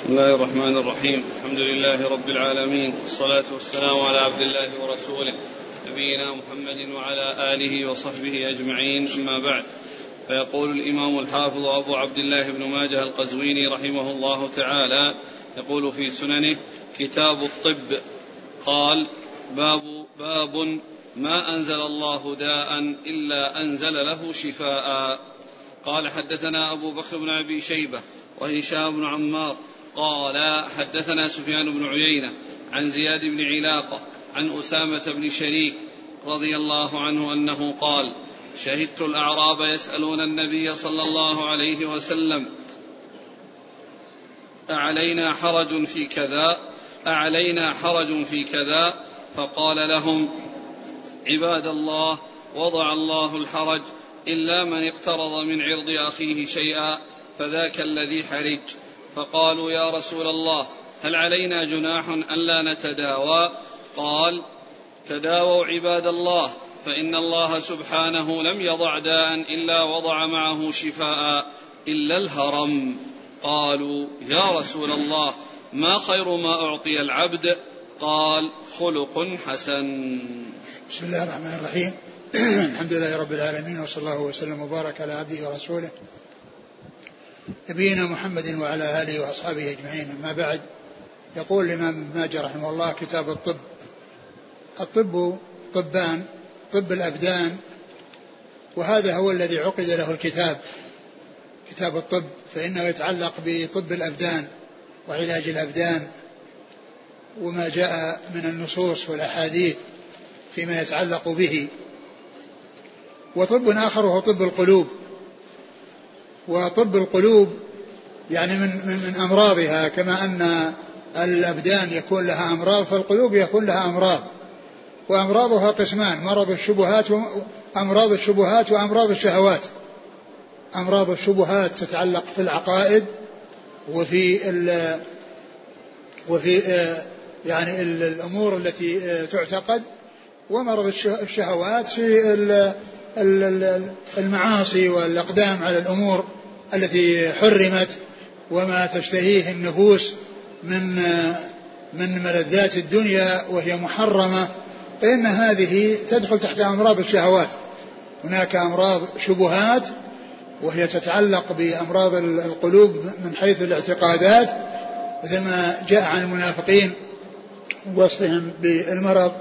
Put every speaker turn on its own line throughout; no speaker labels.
بسم الله الرحمن الرحيم الحمد لله رب العالمين والصلاة والسلام على عبد الله ورسوله نبينا محمد وعلى آله وصحبه أجمعين أما بعد فيقول الإمام الحافظ أبو عبد الله بن ماجه القزويني رحمه الله تعالى يقول في سننه كتاب الطب قال باب باب ما أنزل الله داء إلا أنزل له شفاء قال حدثنا أبو بكر بن أبي شيبة وهشام بن عمار قال حدثنا سفيان بن عيينة عن زياد بن علاقة عن أسامة بن شريك رضي الله عنه أنه قال شهدت الأعراب يسألون النبي صلى الله عليه وسلم أعلينا حرج في كذا؟ أعلينا حرج في كذا؟ فقال لهم عباد الله وضع الله الحرج إلا من اقترض من عرض أخيه شيئا فذاك الذي حرج. فقالوا يا رسول الله هل علينا جناح ألا نتداوى؟ قال تداووا عباد الله فإن الله سبحانه لم يضع داء إلا وضع معه شفاء إلا الهرم. قالوا يا رسول الله ما خير ما أعطي العبد؟ قال خلق حسن.
بسم الله الرحمن الرحيم. الحمد لله رب العالمين وصلى الله وسلم وبارك على عبده ورسوله. نبينا محمد وعلى آله وأصحابه أجمعين. أما بعد يقول الإمام ابن ماجه رحمه الله كتاب الطب. الطب طبان طب الأبدان وهذا هو الذي عقد له الكتاب كتاب الطب فإنه يتعلق بطب الأبدان وعلاج الأبدان وما جاء من النصوص والأحاديث فيما يتعلق به. وطب آخر وهو طب القلوب. وطب القلوب يعني من, من, من أمراضها كما أن الأبدان يكون لها أمراض فالقلوب يكون لها أمراض. وأمراضها قسمان مرض الشبهات وأمراض الشبهات وأمراض الشهوات. أمراض الشبهات تتعلق في العقائد وفي ال وفي يعني الأمور التي تعتقد. ومرض الشهوات في المعاصي والأقدام على الأمور التي حرمت وما تشتهيه النفوس من من ملذات الدنيا وهي محرمة فإن هذه تدخل تحت أمراض الشهوات. هناك أمراض شبهات وهي تتعلق بأمراض القلوب من حيث الاعتقادات مثل ما جاء عن المنافقين وصفهم بالمرض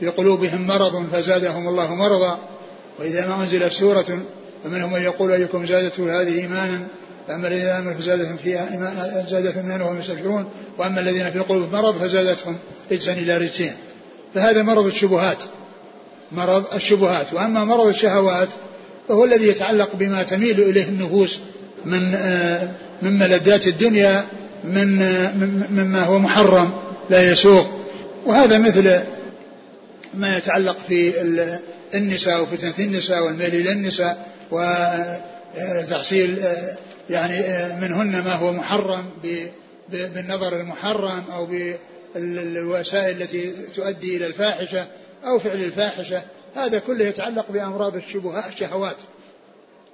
في قلوبهم مرض فزادهم الله مرضا. وإذا ما أنزلت سورة فمنهم من يقول أيكم زادته هذه إيمانا فأما الذين آمنوا فزادتهم فيها زادتهم إيمانا وهم يستبشرون وأما الذين في قلوبهم مرض فزادتهم رجسا إلى رجسين. فهذا مرض الشبهات. مرض الشبهات. وأما مرض الشهوات فهو الذي يتعلق بما تميل إليه النفوس من آه، من ملذات الدنيا من آه، مما هو محرم لا يسوق. وهذا مثل ما يتعلق في النساء وفتنة النساء والميل إلى النساء وتحصيل يعني منهن ما هو محرم بالنظر المحرم أو بالوسائل التي تؤدي إلى الفاحشة أو فعل الفاحشة. هذا كله يتعلق بأمراض الشبهات الشهوات.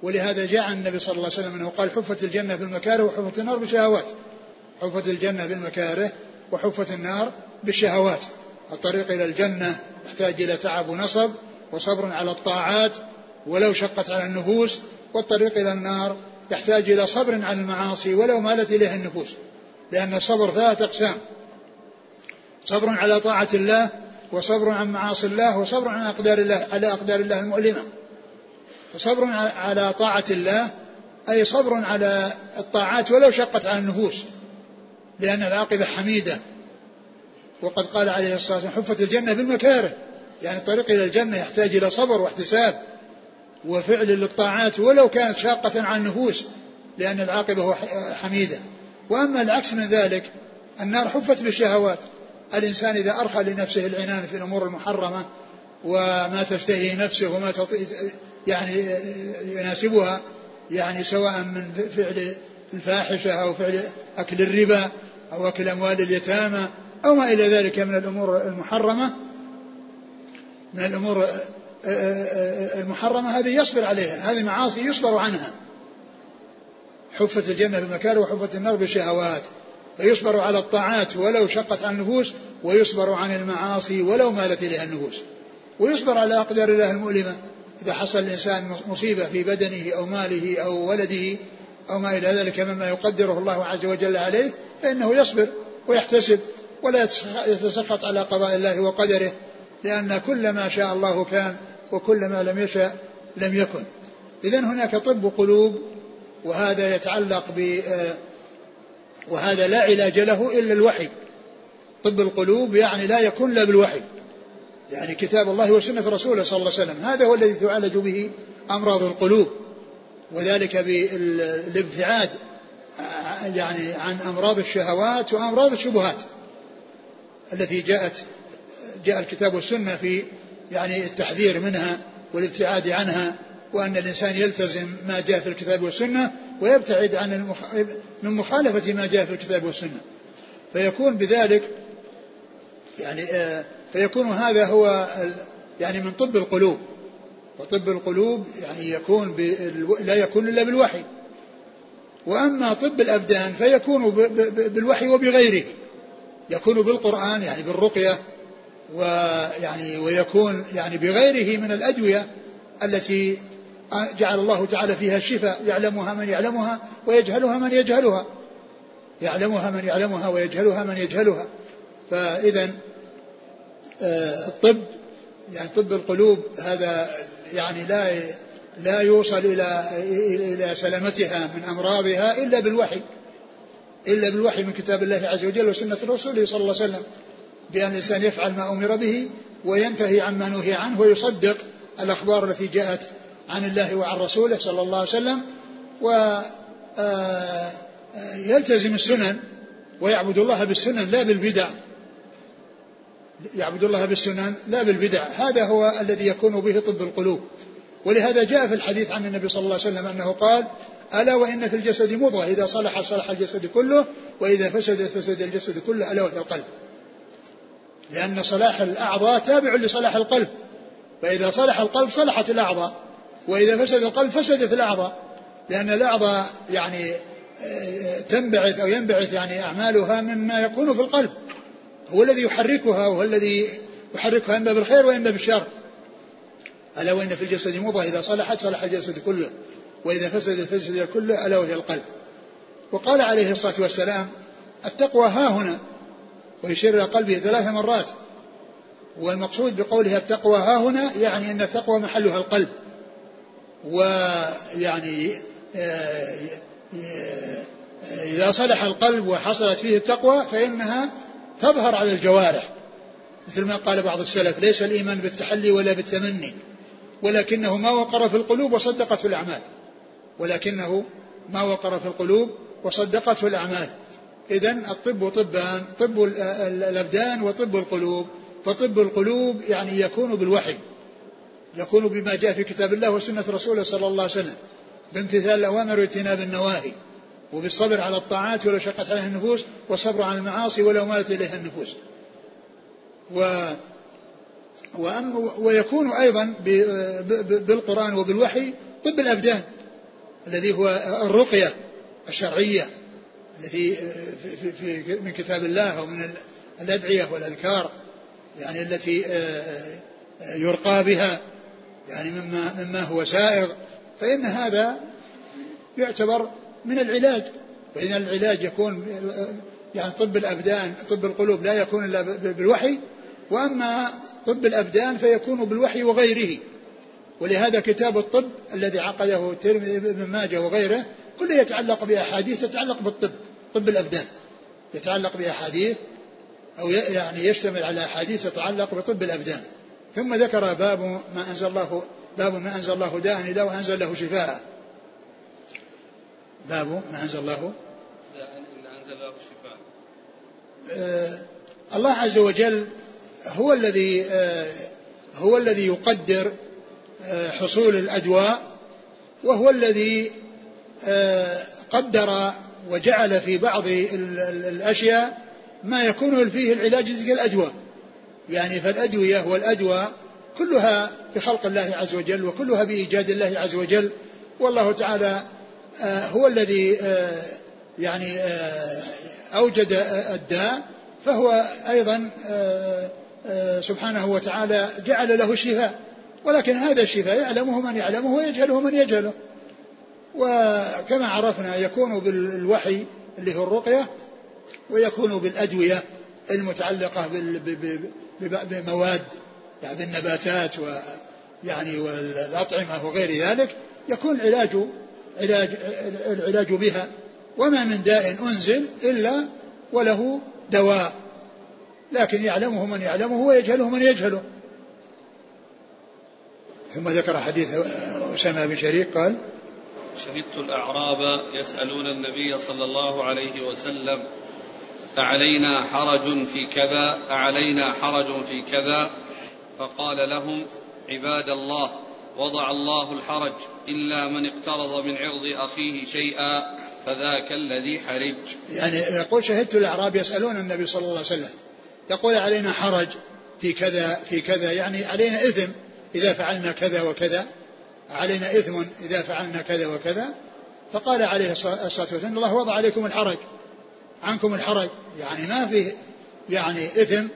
ولهذا جاء النبي صلى الله عليه وسلم أنه قال حفت الجنة بالمكاره وحفت النار بالشهوات حفت الجنة بالمكاره وحفت النار بالشهوات. الطريق إلى الجنة يحتاج إلى تعب ونصب وصبر على الطاعات ولو شقت على النفوس والطريق إلى النار يحتاج إلى صبر على المعاصي ولو مالت إليها النفوس لأن الصبر ثلاثة أقسام. صبر على طاعة الله وصبر عن معاصي الله وصبر عن أقدار الله على أقدار الله المؤلمة. فصبر على طاعة الله أي صبر على الطاعات ولو شقت على النفوس لأن العاقبة حميدة. وقد قال عليه الصلاة والسلام حفت الجنة بالمكاره يعني الطريق إلى الجنة يحتاج إلى صبر واحتساب وفعل للطاعات ولو كانت شاقة على النفوس لأن العاقبة حميدة. وأما العكس من ذلك النار حفت بالشهوات. الإنسان إذا أرخى لنفسه العنان في الأمور المحرمة وما تشتهي نفسه وما يعني يناسبها يعني سواء من فعل الفاحشة أو فعل أكل الربا أو أكل أموال اليتامى أو ما إلى ذلك من الأمور المحرمة من الأمور آه، آه، آه، المحرمة هذه يصبر عليها هذه معاصي يصبر عنها. حفت الجنة بالمكاره وحفت النار بالشهوات. فيصبر على الطاعات ولو شقت عن النفوس ويصبر عن المعاصي ولو مالت إليها النفوس. ويصبر على أقدار الله المؤلمة. إذا حصل الإنسان مصيبة في بدنه أو ماله أو ولده أو ما إلى ذلك مما يقدره الله عز وجل عليه فإنه يصبر ويحتسب ولا يتسخط على قضاء الله وقدره. لأن كل ما شاء الله كان وكل ما لم يشاء لم يكن. إذا هناك طب قلوب وهذا يتعلق ب وهذا لا علاج له إلا الوحي. طب القلوب يعني لا يكون إلا بالوحي. يعني كتاب الله وسنة رسوله صلى الله عليه وسلم. هذا هو الذي تعالج به أمراض القلوب. وذلك بالابتعاد يعني عن أمراض الشهوات وأمراض الشبهات التي جاءت جاء الكتاب والسنة في يعني التحذير منها والابتعاد عنها وأن الإنسان يلتزم ما جاء في الكتاب والسنة ويبتعد عن المخ... من مخالفة ما جاء في الكتاب والسنة. فيكون بذلك يعني آه فيكون هذا هو يعني من طب القلوب. وطب القلوب يعني يكون لا يكون إلا بالوحي. وأما طب الأبدان فيكون بالوحي وبغيره. يكون بالقرآن يعني بالرقية. ويعني ويكون يعني بغيره من الأدوية التي جعل الله تعالى فيها الشفاء يعلمها من يعلمها ويجهلها من يجهلها. يعلمها من يعلمها ويجهلها من يجهلها. فإذا آه، الطب يعني طب القلوب هذا يعني لا لا يوصل إلى إلى سلامتها من أمراضها إلا بالوحي إلا بالوحي من كتاب الله عز وجل وسنة رسوله صلى الله عليه وسلم. بأن الإنسان يفعل ما أمر به وينتهي عما نهي عنه ويصدق الأخبار التي جاءت عن الله وعن رسوله صلى الله عليه وسلم ويلتزم آه، السنن ويعبد الله بالسنن لا بالبدع. يعبد الله بالسنن لا بالبدع. هذا هو الذي يكون به طب القلوب. ولهذا جاء في الحديث عن النبي صلى الله عليه وسلم أنه قال ألا وإن في الجسد مضغة إذا صلح صلح الجسد كله وإذا فسد فسد الجسد كله ألا وهي القلب. لأن صلاح الأعضاء تابع لصلاح القلب. فإذا صلح القلب صلحت الأعضاء وإذا فسد القلب فسدت الأعضاء. لأن الأعضاء يعني آه، تنبعث أو ينبعث يعني أعمالها مما يكون في القلب. هو الذي يحركها وهو الذي يحركها إما بالخير وإما بالشر. ألا وإن في الجسد مضغة إذا صلحت صلح الجسد كله. وإذا فسدت فسد كله ألا وهي القلب. وقال عليه الصلاة والسلام التقوى ها هنا. ويشير إلى قلبه ثلاث مرات. والمقصود بقولها التقوى ها هنا يعني أن التقوى محلها القلب. ويعني آه، آه، إذا صلح القلب وحصلت فيه التقوى فإنها تظهر على الجوارح. مثل ما قال بعض السلف ليس الإيمان بالتحلي ولا بالتمني ولكنه ما وقر في القلوب وصدقته الأعمال. ولكنه ما وقر في القلوب وصدقته الأعمال. إذا الطب طبان طب الأبدان وطب القلوب فطب القلوب يعني يكون بالوحي يكون بما جاء في كتاب الله وسنة رسوله صلى الله عليه وسلم بامتثال الأوامر واجتناب النواهي وبالصبر على الطاعات ولو شقت عليها النفوس والصبر على المعاصي ولو مالت إليها النفوس. و وأم ويكون أيضا بالقرآن وبالوحي طب الأبدان الذي هو الرقية الشرعية. التي في, في, من كتاب الله ومن الأدعية والأذكار يعني التي آه، آه، يرقى بها يعني مما مما هو سائغ. فإن هذا يعتبر من العلاج. فإذا العلاج يكون يعني طب الأبدان طب القلوب لا يكون إلا بالوحي وأما طب الأبدان فيكون بالوحي وغيره. ولهذا كتاب الطب الذي عقده الترمذي بن ماجه وغيره كله يتعلق بأحاديث تتعلق بالطب. طب الأبدان يتعلق بأحاديث أو يعني يشتمل على أحاديث تتعلق بطب الأبدان. ثم ذكر باب ما أنزل الله باب ما أنزل الله داء إلا وأنزل له شفاء. باب ما أنزل الله
داء إلا أنزل له شفاء.
آه الله عز وجل هو الذي آه هو الذي يقدر آه حصول الأدواء وهو الذي آه قدر وجعل في بعض الأشياء ما يكون فيه العلاج تلك الأدواء يعني فالأدوية والأدواء كلها بخلق الله عز وجل وكلها بإيجاد الله عز وجل. والله تعالى آه، هو الذي آه، يعني آه، أوجد الداء فهو أيضا سبحانه وتعالى جعل له شفاء. ولكن هذا الشفاء يعلمه من يعلمه ويجهله من يجهله. وكما عرفنا يكون بالوحي اللي هو الرقية ويكون بالأدوية المتعلقة بمواد يعني بالنباتات ويعني والأطعمة وغير ذلك يكون العلاج علاج العلاج بها. وما من داء أنزل إلا وله دواء. لكن يعلمه من يعلمه ويجهله من يجهله. ثم ذكر حديث أسامة بن شريك قال
شهدت الأعراب يسألون النبي صلى الله عليه وسلم أعلينا حرج في كذا أعلينا حرج في كذا؟ فقال لهم عباد الله وضع الله الحرج إلا من اقترض من عرض أخيه شيئا فذاك الذي حرج.
يعني يقول شهدت الأعراب يسألون النبي صلى الله عليه وسلم يقول علينا حرج في كذا في كذا يعني علينا إثم إذا فعلنا كذا وكذا. علينا إثم إذا فعلنا كذا وكذا. فقال عليه الصلاة والسلام الله وضع عليكم الحرج. عنكم الحرج. يعني ما في يعني إثم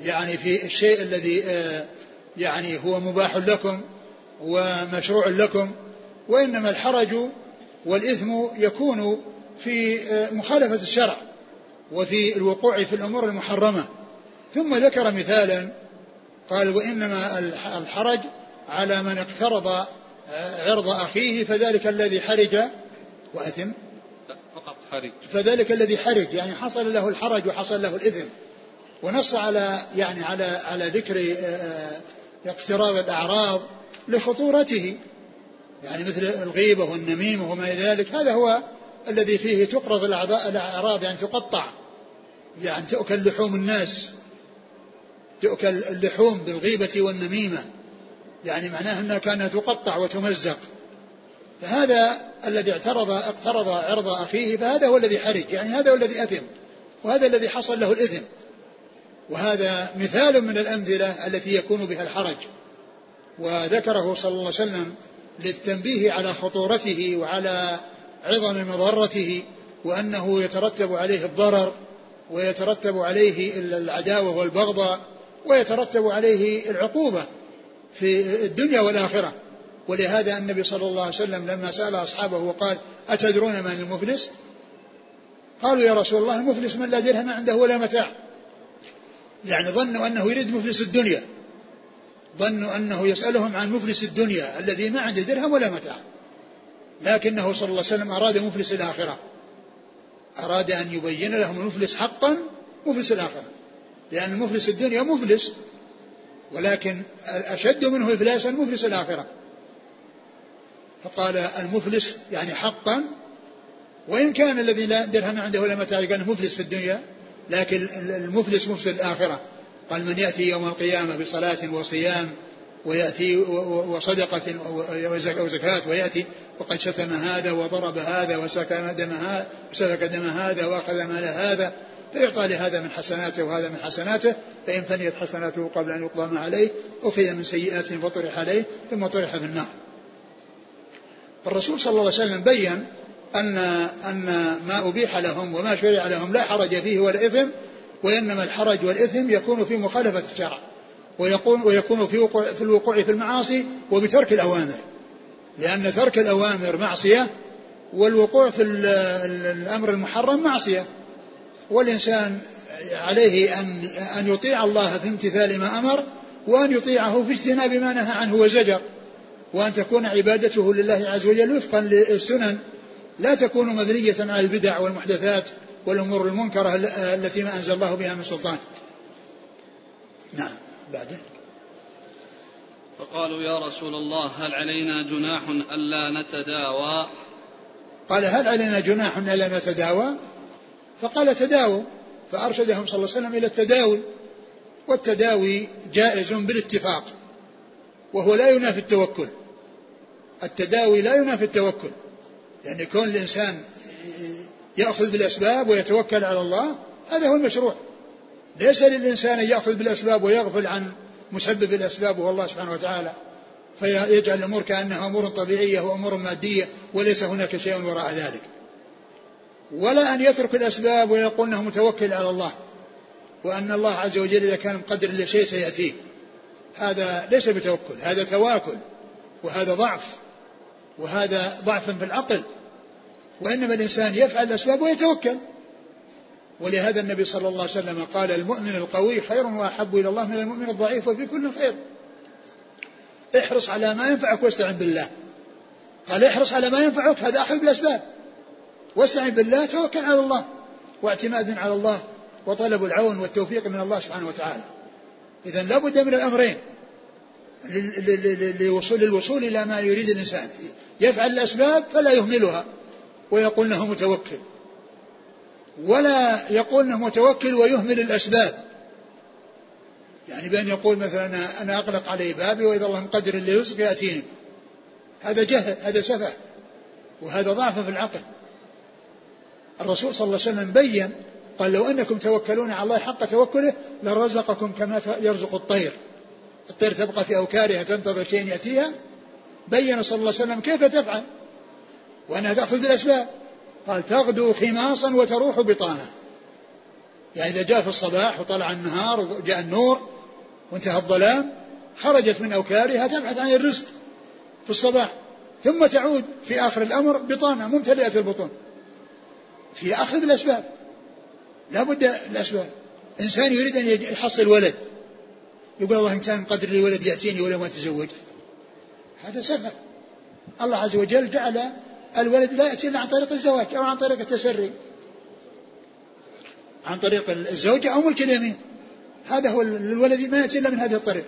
يعني في الشيء الذي آه، يعني هو مباح لكم ومشروع لكم. وإنما الحرج والإثم يكون في آه، مخالفة الشرع وفي الوقوع في الأمور المحرمة. ثم ذكر مثالا قال وإنما الحرج على من اقترض عرض أخيه فذلك الذي حرج وأثم.
فقط حرج.
فذلك الذي حرج يعني حصل له الحرج وحصل له الإثم. ونص على يعني على على ذكر آه، اقتراض الأعراض لخطورته. يعني مثل الغيبة والنميمة وما إلى ذلك. هذا هو الذي فيه تقرض الأعراض يعني تقطع. يعني تؤكل لحوم الناس. تؤكل اللحوم بالغيبة والنميمة. يعني معناه أنها كانت تقطع وتمزق. فهذا الذي اعترض اقترض عرض أخيه فهذا هو الذي حرج يعني هذا هو الذي أثم وهذا الذي حصل له الإثم. وهذا مثال من الأمثلة التي يكون بها الحرج. وذكره صلى الله عليه وسلم للتنبيه على خطورته وعلى عظم مضرته وأنه يترتب عليه الضرر ويترتب عليه العداوة والبغضاء ويترتب عليه العقوبة. في الدنيا والآخرة. ولهذا النبي صلى الله عليه وسلم لما سأل أصحابه وقال أتدرون من المفلس؟ قالوا يا رسول الله المفلس من لا درهم عنده ولا متاع. يعني ظنوا أنه يريد مفلس الدنيا. ظنوا أنه يسألهم عن مفلس الدنيا الذي ما عنده درهم ولا متاع. لكنه صلى الله عليه وسلم أراد مفلس الآخرة. أراد أن يبين لهم المفلس حقا مفلس الآخرة. لأن المفلس الدنيا مفلس. ولكن أشد منه إفلاسا مفلس الآخرة. فقال المفلس يعني حقا وإن كان الذي لا درهم عنده ولا متاع قال مفلس في الدنيا لكن المفلس مفلس الآخرة. قال من يأتي يوم القيامة بصلاة وصيام ويأتي وصدقة وزكاة ويأتي وقد شتم هذا وضرب هذا وسفك دم هذا وأخذ مال هذا. فيعطى لهذا من حسناته وهذا من حسناته فإن فنيت حسناته قبل أن يقضى ما عليه أخذ من سيئاته فطرح عليه ثم طرح في النار. الرسول صلى الله عليه وسلم بين أن أن ما أبيح لهم وما شرع لهم لا حرج فيه ولا إثم وإنما الحرج والإثم يكون في مخالفة الشرع ويكون ويكون في وقوع في الوقوع في المعاصي وبترك الأوامر. لأن ترك الأوامر معصية والوقوع في الأمر المحرم معصية. والإنسان عليه أن أن يطيع الله في امتثال ما أمر وأن يطيعه في اجتناب ما نهى عنه وزجر. وأن تكون عبادته لله عز وجل وفقا للسنن. لا تكون مبنية على البدع والمحدثات والأمور المنكرة التي ما أنزل الله بها من سلطان. نعم بعده
فقالوا يا رسول الله هل علينا جناح ألا نتداوى؟
قال هل علينا جناح ألا نتداوى؟ فقال تداووا فأرشدهم صلى الله عليه وسلم إلى التداوي. والتداوي جائز بالاتفاق وهو لا ينافي التوكل. التداوي لا ينافي التوكل يعني كون الإنسان يأخذ بالأسباب ويتوكل على الله هذا هو المشروع. ليس للإنسان أن يأخذ بالأسباب ويغفل عن مسبب الأسباب وهو الله سبحانه وتعالى فيجعل الأمور كأنها أمور طبيعية وأمور مادية وليس هناك شيء وراء ذلك. ولا أن يترك الأسباب ويقول أنه متوكل على الله وأن الله عز وجل إذا كان مقدر لشيء سيأتيه. هذا ليس بتوكل هذا تواكل وهذا ضعف وهذا ضعف في العقل. وإنما الإنسان يفعل الأسباب ويتوكل. ولهذا النبي صلى الله عليه وسلم قال المؤمن القوي خير وأحب إلى الله من المؤمن الضعيف وفي كل خير. احرص على ما ينفعك واستعن بالله. قال احرص على ما ينفعك هذا أخذ بالأسباب واستعن بالله توكل على الله واعتماد على الله وطلب العون والتوفيق من الله سبحانه وتعالى. إذا لابد من الأمرين. للوصول للوصول إلى ما يريد الإنسان. يفعل الأسباب فلا يهملها ويقول أنه متوكل. ولا يقول أنه متوكل ويهمل الأسباب. يعني بأن يقول مثلا أنا أغلق علي بابي وإذا الله مقدر اللي رزق يأتيني هذا جهل هذا سفه وهذا ضعف في العقل. الرسول صلى الله عليه وسلم بين قال لو أنكم توكلون على الله حق توكله لرزقكم كما يرزق الطير. الطير تبقى في أوكارها تنتظر شيء يأتيها. بين صلى الله عليه وسلم كيف تفعل؟ وأنها تأخذ بالأسباب. قال تغدو خماصا وتروح بطانا يعني إذا جاء في الصباح وطلع النهار وجاء النور وانتهى الظلام خرجت من أوكارها تبحث عن الرزق في الصباح. ثم تعود في آخر الأمر بطانة ممتلئة البطون. في أخذ الأسباب. لا بد الأسباب. إنسان يريد أن يحصل ولد يقول الله إن كان قدر لي ولد يأتيني ولا ما تزوجت هذا سفه الله عز وجل جعل الولد لا يأتي إلا عن طريق الزواج أو عن طريق التسري. عن طريق الزوجة أو ملك اليمين. هذا هو الولد ما يأتي إلا من هذه الطريق.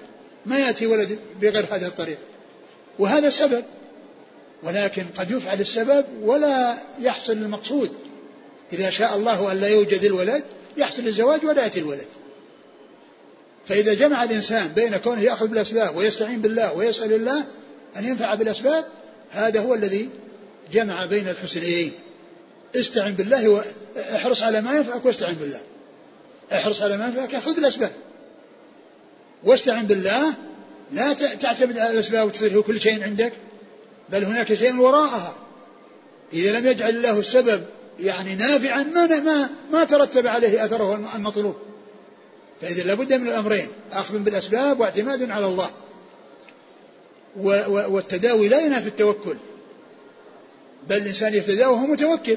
ما يأتي ولد بغير هذه الطريق. وهذا سبب ولكن قد يفعل السبب ولا يحصل المقصود. إذا شاء الله أن لا يوجد الولد يحصل الزواج ولا يأتي الولد. فإذا جمع الإنسان بين كونه يأخذ بالأسباب ويستعين بالله ويسأل الله أن ينفع بالأسباب هذا هو الذي جمع بين الحسنيين. استعن بالله واحرص على ما ينفعك واستعن بالله. احرص على ما ينفعك خذ بالأسباب. واستعن بالله لا تعتمد على الأسباب وتصير كل شيء عندك بل هناك شيء وراءها. إذا لم يجعل الله السبب يعني نافعا ما ما ما ترتب عليه أثره المطلوب. فإذا لابد من الأمرين أخذ بالأسباب واعتماد على الله. والتداوي لا ينافي التوكل. بل الإنسان يتداوى وهو متوكل.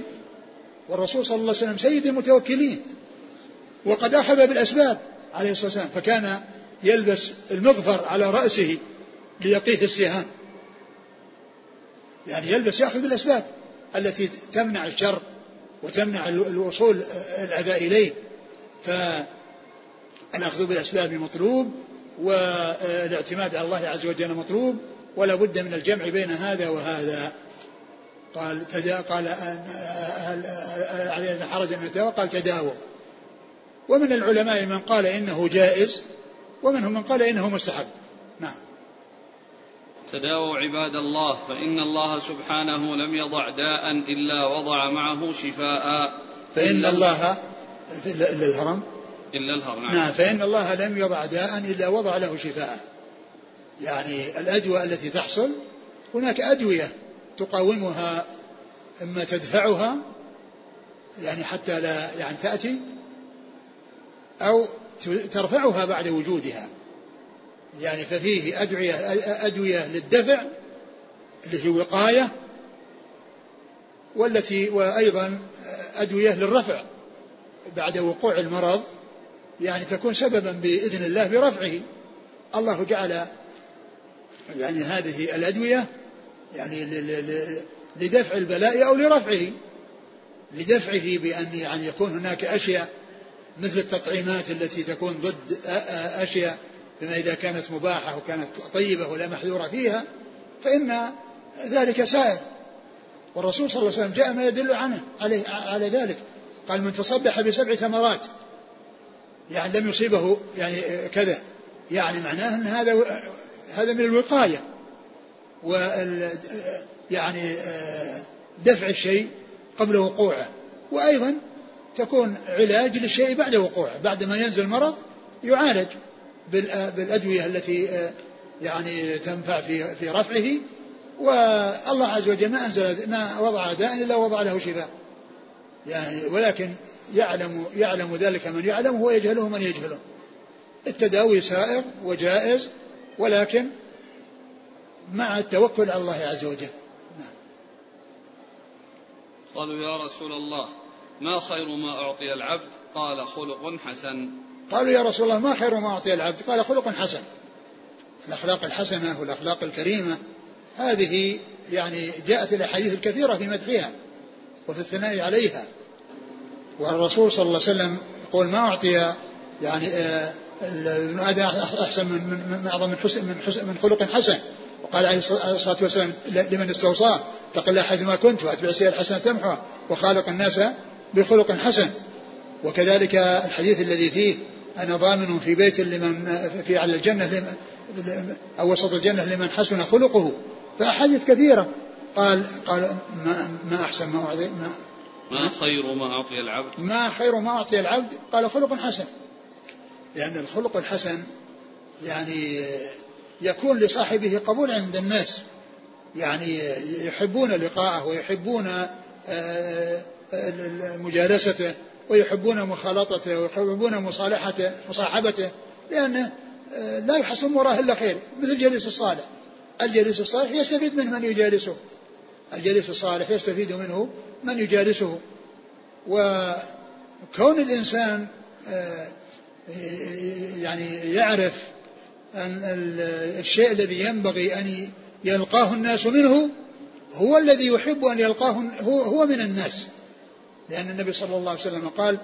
والرسول صلى الله عليه وسلم سيد المتوكلين. وقد أخذ بالأسباب عليه الصلاة والسلام. فكان يلبس المغفر على رأسه ليقيه السهام. يعني يلبس يأخذ بالأسباب التي تمنع الشر. وتمنع الوصول الأذى إليه. فالأخذ بالأسباب مطلوب والاعتماد على الله عز وجل مطلوب ولا بد من الجمع بين هذا وهذا. قال تدا قال علينا حرج ان قال تداووا. ومن العلماء من قال إنه جائز ومنهم من قال إنه مستحب.
تداووا عباد الله فإن الله سبحانه لم يضع داء إلا وضع معه شفاء.
فإن الله إلا الهرم؟
إلا الهرم
نعم. نعم فإن الله لم يضع داء إلا وضع له شفاء. يعني الأدوية التي تحصل هناك أدوية تقاومها إما تدفعها يعني حتى لا يعني تأتي أو ترفعها بعد وجودها. يعني ففيه أدوية أدوية للدفع اللي هي وقاية والتي وأيضا أدوية للرفع بعد وقوع المرض يعني تكون سببا بإذن الله برفعه. الله جعل يعني هذه الأدوية يعني لدفع البلاء أو لرفعه لدفعه بأن يعني يكون هناك أشياء مثل التطعيمات التي تكون ضد أشياء بما إذا كانت مباحة وكانت طيبة ولا محذورة فيها فإن ذلك سائر. والرسول صلى الله عليه وسلم جاء ما يدل عنه عليه على ذلك. قال من تصبح بسبع ثمرات يعني لم يصيبه يعني كذا. يعني معناه إن هذا هذا من الوقاية. وال يعني دفع الشيء قبل وقوعه. وأيضا تكون علاج للشيء بعد وقوعه. بعد ما ينزل المرض يعالج. بالأدوية التي آه، يعني تنفع في في رفعه والله عز وجل ما أنزل ما وضع داء إلا وضع له شفاء. يعني ولكن يعلم يعلم ذلك من يعلم ويجهله من يجهله. التداوي سائغ وجائز ولكن مع التوكل على الله عز وجل. نعم.
قالوا يا رسول الله ما خير ما أعطي العبد؟ قال خلق حسن.
قالوا يا رسول الله ما خير ما أعطي العبد؟ قال خلق حسن. الأخلاق الحسنة والأخلاق الكريمة هذه يعني جاءت الأحاديث الكثيرة في مدحها وفي الثناء عليها. والرسول صلى الله عليه وسلم يقول ما أعطي يعني آه، ابن آدم أحسن من من من أعظم من حسن من حسن من خلق حسن. وقال عليه الصلاة والسلام لمن استوصاه اتق الله حيثما كنت وأتبع السيئة الحسنة تمحها وخالق الناس بخلق حسن. وكذلك الحديث الذي فيه أنا ضامن في بيت لمن في على الجنة لمن أو وسط الجنة لمن حسن خلقه. فأحاديث كثيرة. قال قال ما, ما أحسن ما أعطي ما,
ما خير ما أعطي العبد؟
ما خير ما أعطي العبد؟ قال خلق حسن. لأن الخلق الحسن يعني يكون لصاحبه قبول عند الناس. يعني يحبون لقاءه ويحبون آه، مجالسته. ويحبون مخالطته ويحبون مصالحته مصاحبته لأنه آه، لا يحصل مراه إلا خير مثل الجليس الصالح. الجليس الصالح يستفيد منه من يجالسه. الجليس الصالح يستفيد منه من يجالسه. وكون الإنسان آه، يعني يعرف أن الشيء الذي ينبغي أن يلقاه الناس منه هو الذي يحب أن يلقاه هو من الناس. لأن النبي صلى الله عليه وسلم قال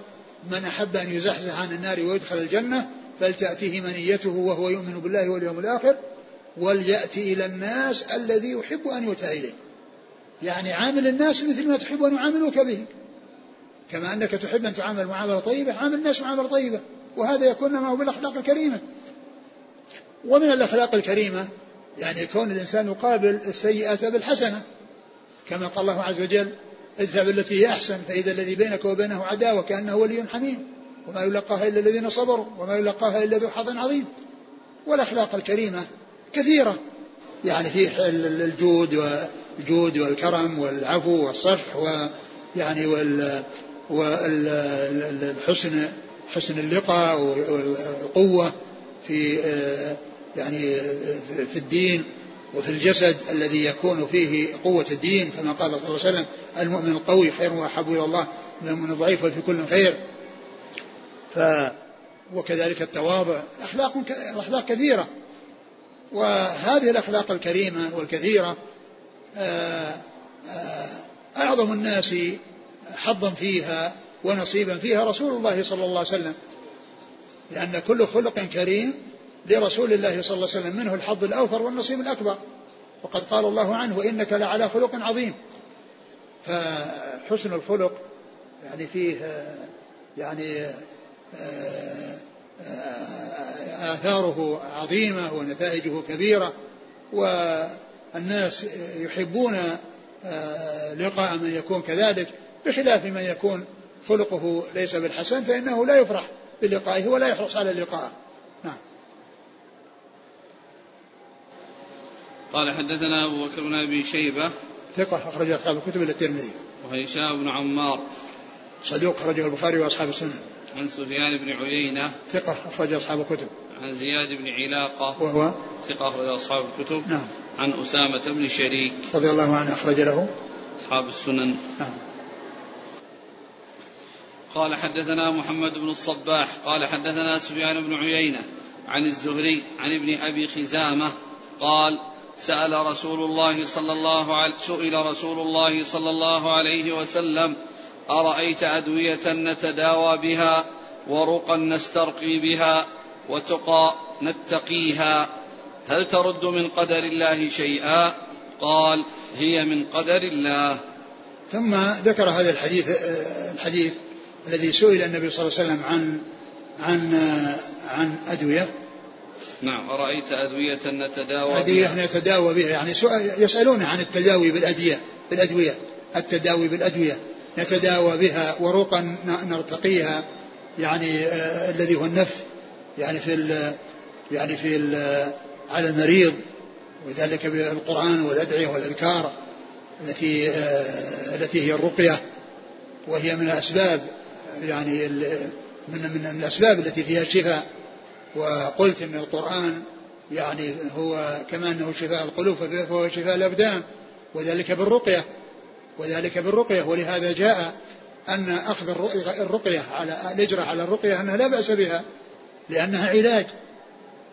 من أحب أن يزحزح عن النار ويدخل الجنة فلتأتيه منيته وهو يؤمن بالله واليوم الآخر وليأتي إلى الناس الذي يحب أن يؤتى إليه. يعني عامل الناس مثل ما تحب أن يعاملوك به. كما أنك تحب أن تعامل معاملة طيبة عامل الناس معاملة طيبة وهذا يكون معه بالأخلاق الكريمة. ومن الأخلاق الكريمة يعني كون الإنسان يقابل السيئة بالحسنة كما قال الله عز وجل ادفع بالتي هي أحسن فإذا الذي بينك وبينه عداوة كأنه ولي حميم وما يلقاها إلا الذين صبروا وما يلقاها إلا ذو حظ عظيم. والأخلاق الكريمة كثيرة. يعني في الجود والجود والكرم والعفو والصفح ويعني وال والحسن حسن اللقاء والقوة في يعني في الدين. وفي الجسد الذي يكون فيه قوة الدين كما قال صلى الله عليه وسلم المؤمن القوي خير وأحب إلى الله من المؤمن الضعيف وفي كل خير. ف وكذلك التواضع أخلاق أخلاق كثيرة. وهذه الأخلاق الكريمة والكثيرة آه، آه، أعظم الناس حظا فيها ونصيبا فيها رسول الله صلى الله عليه وسلم. لأن كل خلق كريم لرسول الله صلى الله عليه وسلم منه الحظ الأوفر والنصيب الأكبر. وقد قال الله عنه وإنك لعلى خلق عظيم. فحسن الخلق يعني فيه يعني آثاره عظيمة ونتائجه كبيرة والناس يحبون لقاء من يكون كذلك بخلاف من يكون خلقه ليس بالحسن فإنه لا يفرح بلقائه ولا يحرص على اللقاء
قال حدثنا أبو بكر بن أبي شيبة.
ثقة أخرج أصحاب الكتب إلى الترمذي.
وهشام بن عمار.
صدوق أخرجه البخاري وأصحاب السنن
عن سفيان بن عيينة.
ثقة أخرج أصحاب الكتب.
عن زياد بن علاقة.
وهو؟
ثقة أخرج أصحاب الكتب.
نعم.
عن أسامة بن شريك.
رضي الله عنه أخرج له.
أصحاب السنن.
نعم.
قال حدثنا محمد بن الصباح. قال حدثنا سفيان بن عيينة عن الزهري عن ابن أبي خزامة. قال سأل رسول الله صلى الله عليه سئل رسول الله صلى الله عليه وسلم أرأيت أدوية نتداوى بها ورقا نسترقي بها وتقى نتقيها؟ هل ترد من قدر الله شيئا؟ قال هي من قدر الله.
ثم ذكر هذا الحديث الحديث الذي سئل النبي صلى الله عليه وسلم عن عن عن أدوية.
نعم. أرأيت أدوية نتداوى
أدوية بها؟ نتداوى بها. يعني يسألونه عن التداوي بالأدوية بالأدوية التداوي بالأدوية. نتداوى بها ورقا نرتقيها. يعني آه الذي هو النف يعني في ال يعني في ال على المريض. وذلك بالقرآن والأدعية والأذكار التي آه التي هي الرقية. وهي من الأسباب يعني من من الأسباب التي فيها الشفاء وقلت أن القرآن يعني هو كما أنه شفاء القلوب فهو شفاء الأبدان وذلك بالرقية وذلك بالرقية ولهذا جاء أن أخذ الرقية على الإجرة على الرقية أنها لا بأس بها لأنها علاج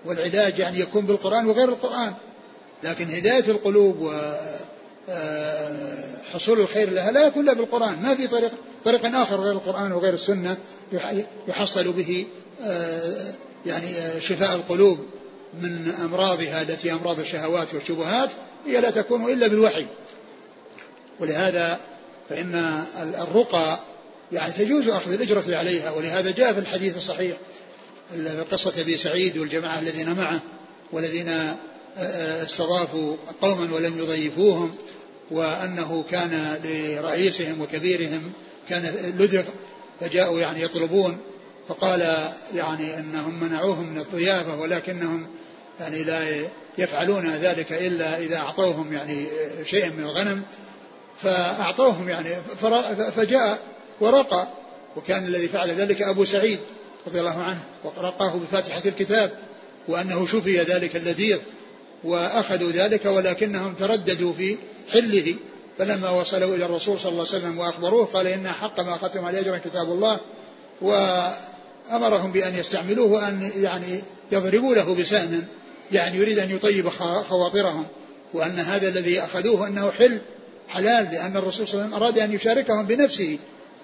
والعلاج يعني يكون بالقرآن وغير القرآن. لكن هداية القلوب وحصول آه، الخير لها لا يكون إلا بالقرآن. ما في طريق طريق آخر غير القرآن وغير السنة يحصل به آه، يعني آه، شفاء القلوب من أمراضها التي أمراض الشهوات والشبهات هي لا تكون إلا بالوحي. ولهذا فإن الرقى يعني تجوز أخذ الأجرة عليها ولهذا جاء في الحديث الصحيح قصة أبي سعيد والجماعة الذين معه والذين استضافوا قوما ولم يضيفوهم وأنه كان لرئيسهم وكبيرهم كان لدغ فجاءوا يعني يطلبون فقال يعني إنهم منعوهم من الضيافه ولكنهم يعني لا يفعلون ذلك إلا إذا أعطوهم يعني شيئا من الغنم. فأعطوهم يعني فجاء ورقى وكان الذي فعل ذلك أبو سعيد رضي الله عنه ورقاه بفاتحة الكتاب وأنه شفي ذلك اللذيذ وأخذوا ذلك ولكنهم ترددوا في حله. فلما وصلوا إلى الرسول صلى الله عليه وسلم وأخبروه قال إن حق ما اخذتم عليه اجرا كتاب الله وامرهم بأن يستعملوه وأن يعني يضربوا له بسهم يعني يريد أن يطيب خواطرهم وأن هذا الذي أخذوه أنه حل حلال لأن الرسول صلى الله عليه وسلم أراد أن يشاركهم بنفسه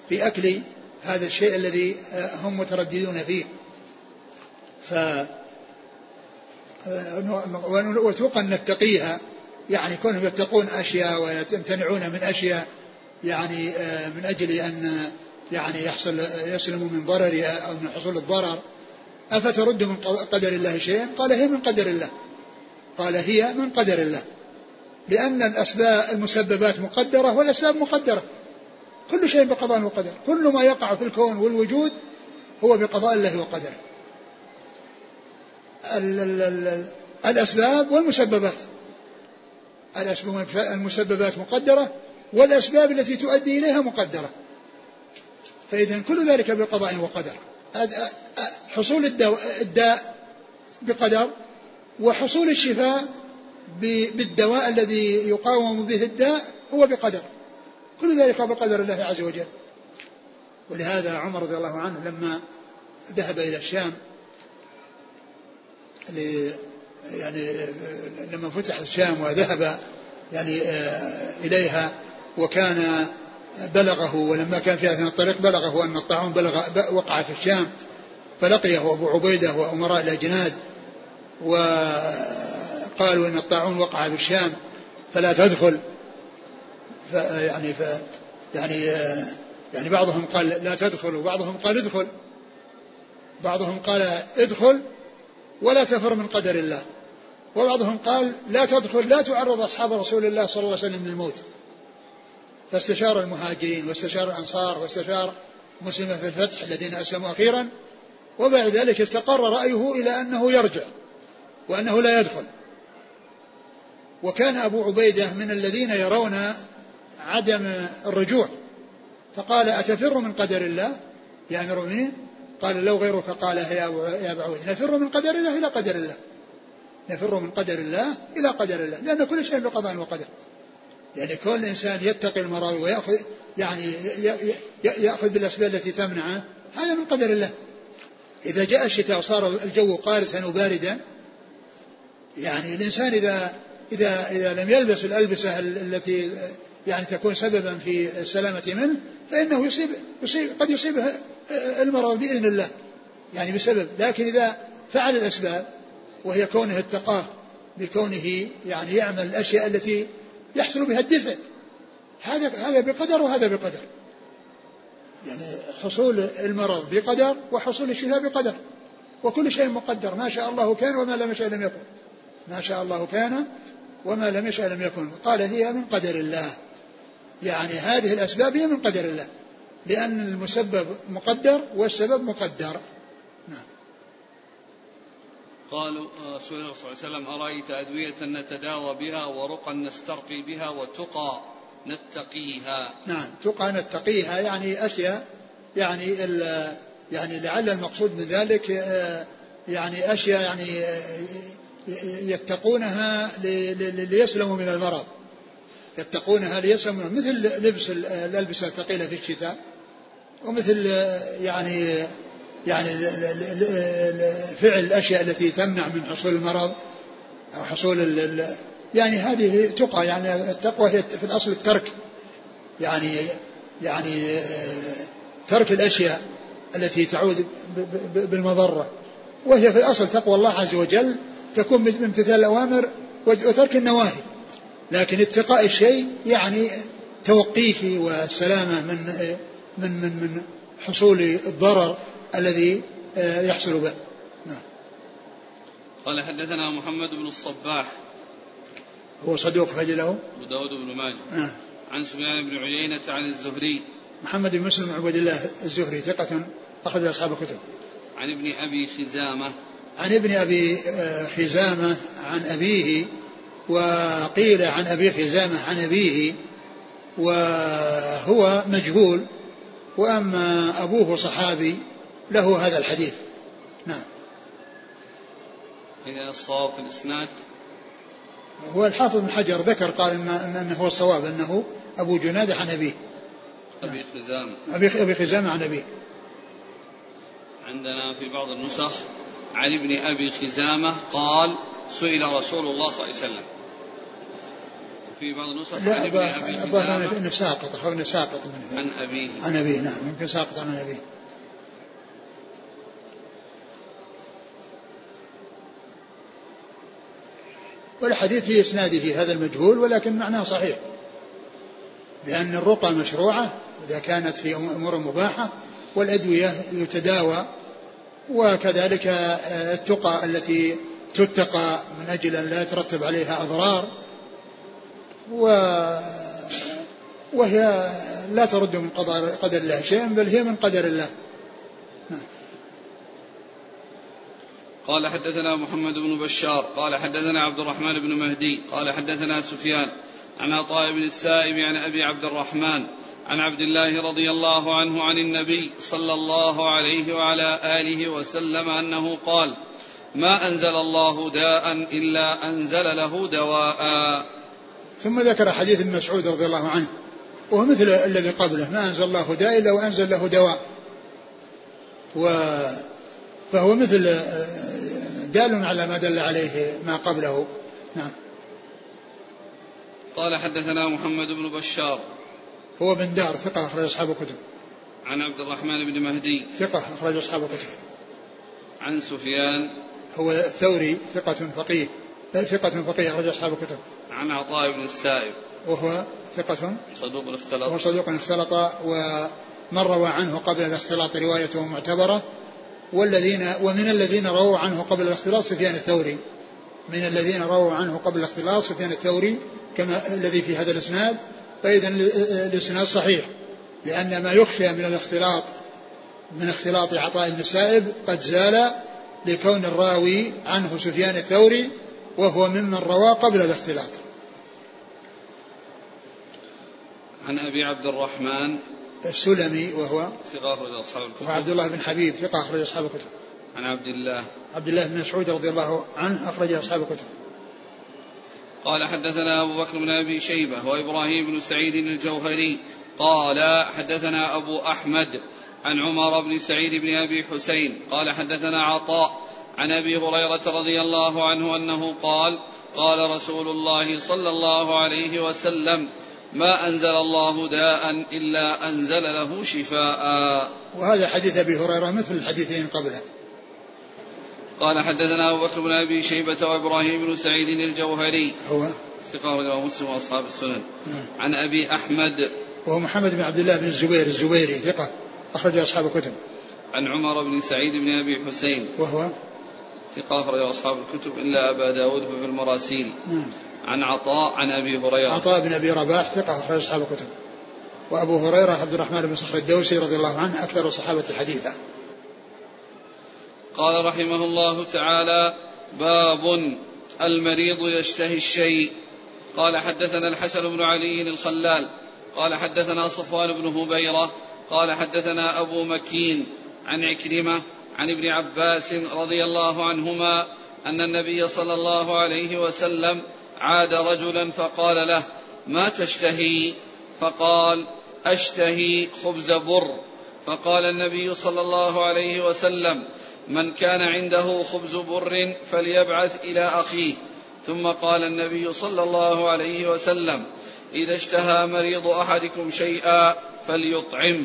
في أكل هذا الشيء الذي هم مترددون فيه. ف وتوقع ان نتقيها يعني كونهم يتقون أشياء ويمتنعون من أشياء يعني آه، من أجل أن يعني يحصل يسلموا من ضررها أو من حصول الضرر. أفترد من قدر الله شيئا؟ قال هي من قدر الله. قال هي من قدر الله. لأن الأسباب المسببات مقدرة والأسباب مقدرة. كل شيء بقضاء وقدر. كل ما يقع في الكون والوجود هو بقضاء الله وقدره. الأسباب والمسببات. الأسباب المسببات مقدرة والأسباب التي تؤدي إليها مقدرة. فإذا كل ذلك بقضاء وقدر. حصول الداء بقدر وحصول الشفاء بالدواء الذي يقاوم به الداء هو بقدر. كل ذلك بقدر الله عز وجل. ولهذا عمر رضي الله عنه لما ذهب إلى الشام يعني لما فتح الشام وذهب يعني آه، إليها وكان بلغه ولما كان في أثناء الطريق بلغه أن الطاعون بلغ وقع في الشام فلقيه أبو عبيدة وأمراء الأجناد وقالوا أن الطاعون وقع في الشام فلا تدخل. يعني ف يعني يعني بعضهم قال لا تدخل وبعضهم قال ادخل. بعضهم قال ادخل ولا تفر من قدر الله. وبعضهم قال لا تدخل لا تعرض أصحاب رسول الله صلى الله عليه وسلم للموت. فاستشار المهاجرين واستشار الأنصار واستشار مسلمة في الفتح الذين أسلموا أخيرا. وبعد ذلك استقر رأيه إلى أنه يرجع وأنه لا يدخل. وكان أبو عبيدة من الذين يرون عدم الرجوع فقال أتفر من قدر الله؟ يا أمير المؤمنين. قال لو غيرك. قال يا أبا عبيدة. نفر من قدر الله إلى قدر الله. نفر من قدر الله إلى قدر الله. لأن كل شيء بقضاء وقدر. يعني كل إنسان يتقي المرض ويأخذ يعني يأخذ بالأسباب التي تمنعه هذا من قدر الله. إذا جاء الشتاء وصار الجو قارسا وباردا يعني الإنسان إذا إذا إذا لم يلبس الألبسة التي يعني تكون سببا في السلامة منه فإنه يصيب, يصيب قد يصيبه المرض بإذن الله. يعني بسبب. لكن إذا فعل الأسباب وهي كونه اتقاه بكونه يعني يعمل الأشياء التي يحصل بها الدفء. هذا هذا بقدر وهذا بقدر. يعني حصول المرض بقدر وحصول الشفاء بقدر. وكل شيء مقدر. ما شاء الله كان وما لم يشاء لم يكن. ما شاء الله كان وما لم يشاء لم يكن. قال هي من قدر الله. يعني هذه الأسباب هي من قدر الله. لأن المسبب مقدر والسبب مقدر.
قالوا آه، سئل صلى الله عليه وسلم أرأيت أدوية نتداوى بها ورقا نسترقي بها وتقى نتقيها؟
نعم تقى نتقيها يعني أشياء يعني يعني لعل المقصود من ذلك آه، يعني أشياء يعني آه، يتقونها ليسلموا من المرض. يتقونها ليسلموا مثل لبس الألبسة الثقيلة في الشتاء ومثل يعني يعني فعل الأشياء التي تمنع من حصول المرض أو حصول يعني هذه تقى يعني التقوى هي في الأصل الترك. يعني يعني ترك الأشياء التي تعود بالمضرة. وهي في الأصل تقوى الله عز وجل تكون بامتثال الأوامر وترك النواهي. لكن اتقاء الشيء يعني توقيه والسلامة من من من من حصول الضرر الذي يحصل به. نعم.
قال حدثنا محمد بن الصباح.
هو صدوق له؟
أبو داود بن ماجه. نعم. عن سفيان بن عيينة عن الزهري.
محمد بن مسلم عبد الله الزهري ثقة أخرج أصحاب الكتب.
عن ابن أبي خزامة.
عن ابن أبي آه، خزامة عن أبيه وقيل عن أبي خزامة عن أبيه وهو مجهول. وأما أبوه صحابي له هذا الحديث. نعم.
إذا الصواب في الإسناد؟
هو الحافظ بن حجر ذكر قال إن أنه هو الصواب أنه أبو جنادة عن أبيه.
أبي خزامة
أبي أبي خزامة عن أبيه.
عندنا في بعض النسخ عن ابن أبي خزامة قال سئل رسول الله صلى الله عليه وسلم. في بعض النسخ
لا ابن أبي خزامة. إنه ساقط إنه ساقط منه.
عن أبيه.
عن أبيه نعم يمكن ساقط عن أبيه. والحديث في إسناده هذا المجهول ولكن معناه صحيح لأن الرقى مشروعة إذا كانت في أمور مباحة والأدوية يتداوى وكذلك آه، التقى التي تتقى من أجل أن لا يترتب عليها أضرار و وهي لا ترد من قدر, الله شيئا بل هي من قدر الله نعم.
قال حدثنا محمد بن بشار قال حدثنا عبد الرحمن بن مهدي قال حدثنا سفيان عن عطاء بن السائب عن أبي عبد الرحمن عن عبد الله رضي الله عنه عن النبي صلى الله عليه وعلى آله وسلم أنه قال ما أنزل الله داء إلا أنزل له دواء.
ثم ذكر حديث ابن مسعود رضي الله عنه وهو مثل الذي قبله ما أنزل الله داء إلا وأنزل له دواء. و فهو مثل دال على ما دل عليه ما قبله. نعم.
قال حدثنا محمد بن بشار.
هو بن دار ثقة أخرج أصحاب الكتب.
عن عبد الرحمن بن مهدي.
ثقة أخرج أصحاب الكتب.
عن سفيان.
هو الثوري ثقة فقيه. ثقة فقيه أخرج أصحاب الكتب.
عن عطاء بن السائب.
وهو ثقة
صدوق اختلط
وهو صدوق اختلط ومن روى عنه قبل الاختلاط روايته معتبرة. والذين ومن الذين رووا عنه قبل الاختلاط سفيان الثوري. من الذين رووا عنه قبل الاختلاط سفيان الثوري كما الذي في هذا الإسناد. فإذا الإسناد صحيح لأن ما يخشى من الاختلاط من اختلاط عطاء بن السائب قد زال لكون الراوي عنه سفيان الثوري وهو ممن روى قبل الاختلاط.
عن أبي عبد الرحمن
السلمي وهو
ثقة أخرج أصحاب الكتب.
وعبد الله بن حبيب ثقة أخرج أصحاب الكتب.
عن عبد الله.
عبد الله بن مسعود رضي الله عنه أخرج أصحاب الكتب.
قال حدثنا أبو بكر بن أبي شيبة وإبراهيم بن سعيد الجوهري. قال حدثنا أبو أحمد عن عمر بن سعيد بن أبي حسين. قال حدثنا عطاء عن أبي هريرة رضي الله عنه أنه قال قال رسول الله صلى الله عليه وسلم ما أنزل الله داء إلا أنزل له شفاء.
وهذا حديث أبي هريرة مثل الحديثين قبله.
قال حدثنا أبو بكر بن أبي شيبة وإبراهيم بن سعيد الجوهري.
هو؟
ثقة رجل مسلم وأصحاب السنن. نعم. عن أبي أحمد.
وهو محمد بن عبد الله بن الزبير الزبيري ثقة. أخرج أصحاب الكتب.
عن عمر بن سعيد بن أبي حسين.
وهو؟
ثقة أخرج أصحاب الكتب إلا أبا داود في المراسيل. نعم. عن عطاء عن أبي هريرة.
عطاء بن أبي رباح ثقة أخرج أصحاب الكتب. وأبو هريرة عبد الرحمن بن صخر الدوسي رضي الله عنه أكثر الصحابة حديثا.
قال رحمه الله تعالى باب المريض يشتهي الشيء. قال حدثنا الحسن بن علي الخلال. قال حدثنا صفوان بن هبيرة. قال حدثنا أبو مكين عن عكرمة عن ابن عباس رضي الله عنهما أن النبي صلى الله عليه وسلم عاد رجلا فقال له ما تشتهي؟ فقال أشتهي خبز بر. فقال النبي صلى الله عليه وسلم من كان عنده خبز بر فليبعث إلى أخيه. ثم قال النبي صلى الله عليه وسلم إذا اشتهى مريض أحدكم شيئا فليطعمه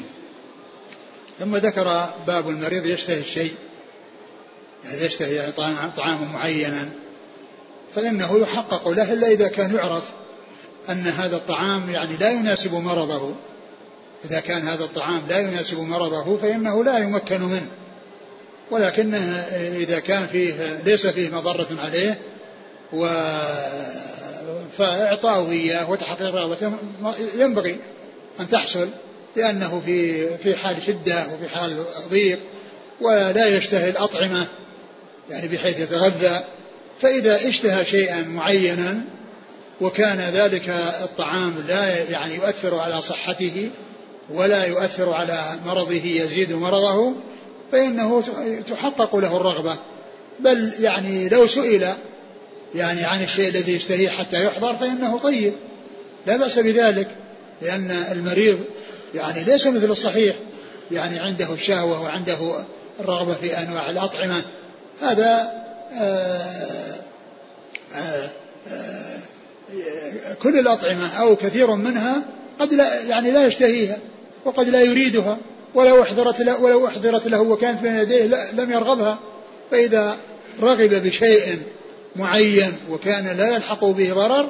ثم ذكر باب المريض يشتهي الشيء يعني يشتهي يعني طعاما معينا. فإنه يحقق له إلا إذا كان يعرف أن هذا الطعام يعني لا يناسب مرضه. إذا كان هذا الطعام لا يناسب مرضه فإنه لا يمكن منه. ولكنه إذا كان فيه ليس فيه مضرة عليه و فإعطاؤه إياه وتحقيق رغبته ينبغي أن تحصل لأنه في في حال شدة وفي حال ضيق ولا يشتهي الأطعمة يعني بحيث يتغذى. فإذا اشتهى شيئا معينا وكان ذلك الطعام لا يعني يؤثر على صحته ولا يؤثر على مرضه يزيد مرضه فإنه تحقق له الرغبة. بل يعني لو سئل يعني عن الشيء الذي يشتهيه حتى يحضر فإنه طيب. لا بأس بذلك لأن المريض يعني ليس مثل الصحيح يعني عنده الشهوة وعنده الرغبة في أنواع الأطعمة. هذا كل الأطعمة أو كثير منها قد لا يعني لا يشتهيها وقد لا يريدها. ولو أحضرت له ولو أحضرت له وكانت بين يديه لم يرغبها. فإذا رغب بشيء معين وكان لا يلحق به ضرر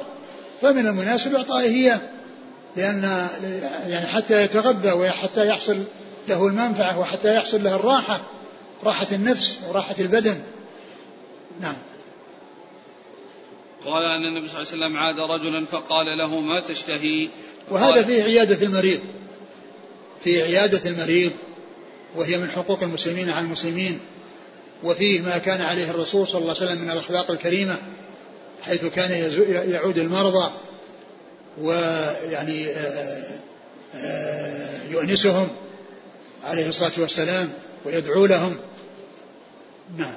فمن المناسب إعطائه إياه. لأن يعني حتى يتغذى وحتى يحصل له المنفعة وحتى يحصل له الراحة راحة النفس وراحة البدن. نعم.
قال أن النبي صلى الله عليه وسلم عاد رجلا فقال له ما تشتهي؟
وهذا فيه عيادة المريض. في عيادة المريض وهي من حقوق المسلمين على المسلمين وفيه ما كان عليه الرسول صلى الله عليه وسلم من الأخلاق الكريمة حيث كان يعود المرضى ويعني آه، آه، يؤنسهم عليه الصلاة والسلام ويدعو لهم. نعم.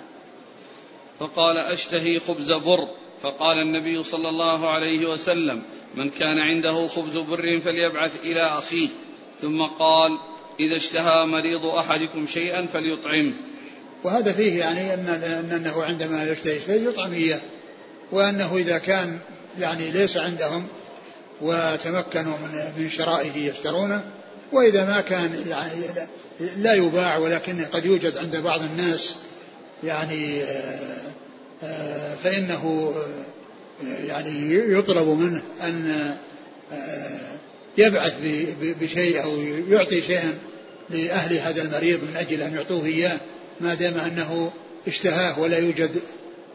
فقال أشتهي خبز بر. فقال النبي صلى الله عليه وسلم من كان عنده خبز بر فليبعث إلى أخيه. ثم قال إذا اشتهى مريض أحدكم شيئا فليطعمه
وهذا فيه يعني أن أنه عندما يشتهي شيء يطعم إياه. وأنه إذا كان يعني ليس عندهم وتمكنوا من من شرائه يشترونه وإذا ما كان يعني لا يباع ولكنه قد يوجد عند بعض الناس يعني آه، فإنه آه، يعني يطلب منه أن يبعث بشيء أو يعطي شيئا لأهل هذا المريض من أجل أن يعطوه إياه ما دام أنه اشتهاه ولا يوجد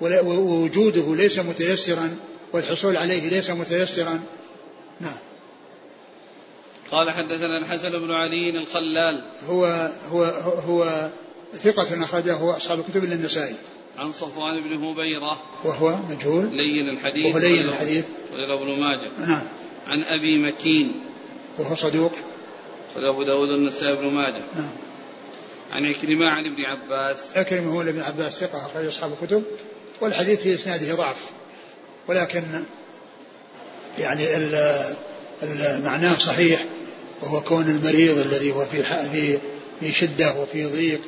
ووجوده ليس متيسرا والحصول عليه ليس متيسرا. نعم.
قال حدثنا الحسن بن علي الخلال.
هو هو هو ثقة أخرجه أصحاب الكتب إلا النسائي.
عن صفوان بن هبيرة.
وهو مجهول.
لين الحديث.
وهو لين الحديث.
وإلى ابن ماجه.
نعم.
عن أبي مكين.
وهو صدوق.
أبو داود النسائي بن ماجه.
نعم.
عن عكرمة عن ابن عباس.
عكرمة هو ابن عباس ثقة أخرج أصحاب الكتب. والحديث في إسناده ضعف. ولكن يعني معناه صحيح. وهو كون المريض الذي هو في في في شدة وفي ضيق.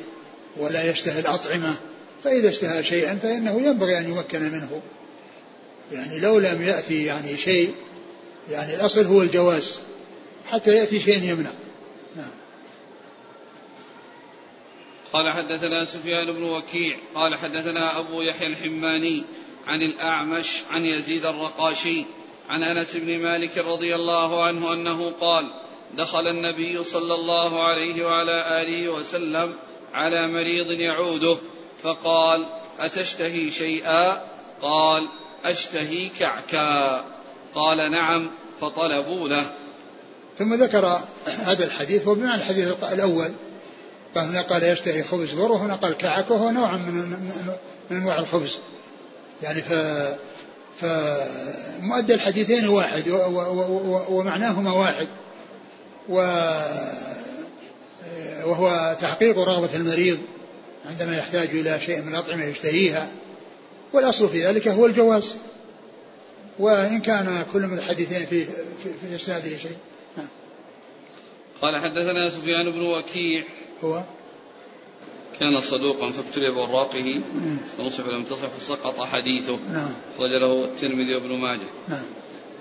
ولا يشتهي الأطعمة. فإذا اشتهى شيئا فإنه ينبغي أن يمكن منه. يعني لو لم يأتي يعني شيء يعني الأصل هو الجواز حتى يأتي شيء يمنع. نعم.
قال حدثنا سفيان بن وكيع قال حدثنا أبو يحيى الحماني عن الأعمش عن يزيد الرقاشي عن أنس بن مالك رضي الله عنه أنه قال دخل النبي صلى الله عليه وعلى آله وسلم على مريض يعوده فقال أتشتهي شيئا؟ قال أشتهي كعكا. قال نعم فطلبوا له.
ثم ذكر هذا الحديث هو بمعنى الحديث الأول. قال قال يشتهي خبز بر وهنا قال كعك وهو نوع من من أنواع الخبز. يعني ف فمؤدى الحديثين واحد ومعناهما واحد. و وهو تحقيق رغبة المريض. عندما يحتاج إلى شيء من الأطعمة يشتهيها والأصل في ذلك هو الجواز. وإن كان كل من الحديثين في في, في إسناده شيء. نعم.
قال حدثنا سفيان بن وكيع.
هو؟
كان صدوقا فابتلي بوراقه فنصف لم تصف فسقط حديثه.
نعم.
خرج له الترمذي وابن ماجه.
نعم.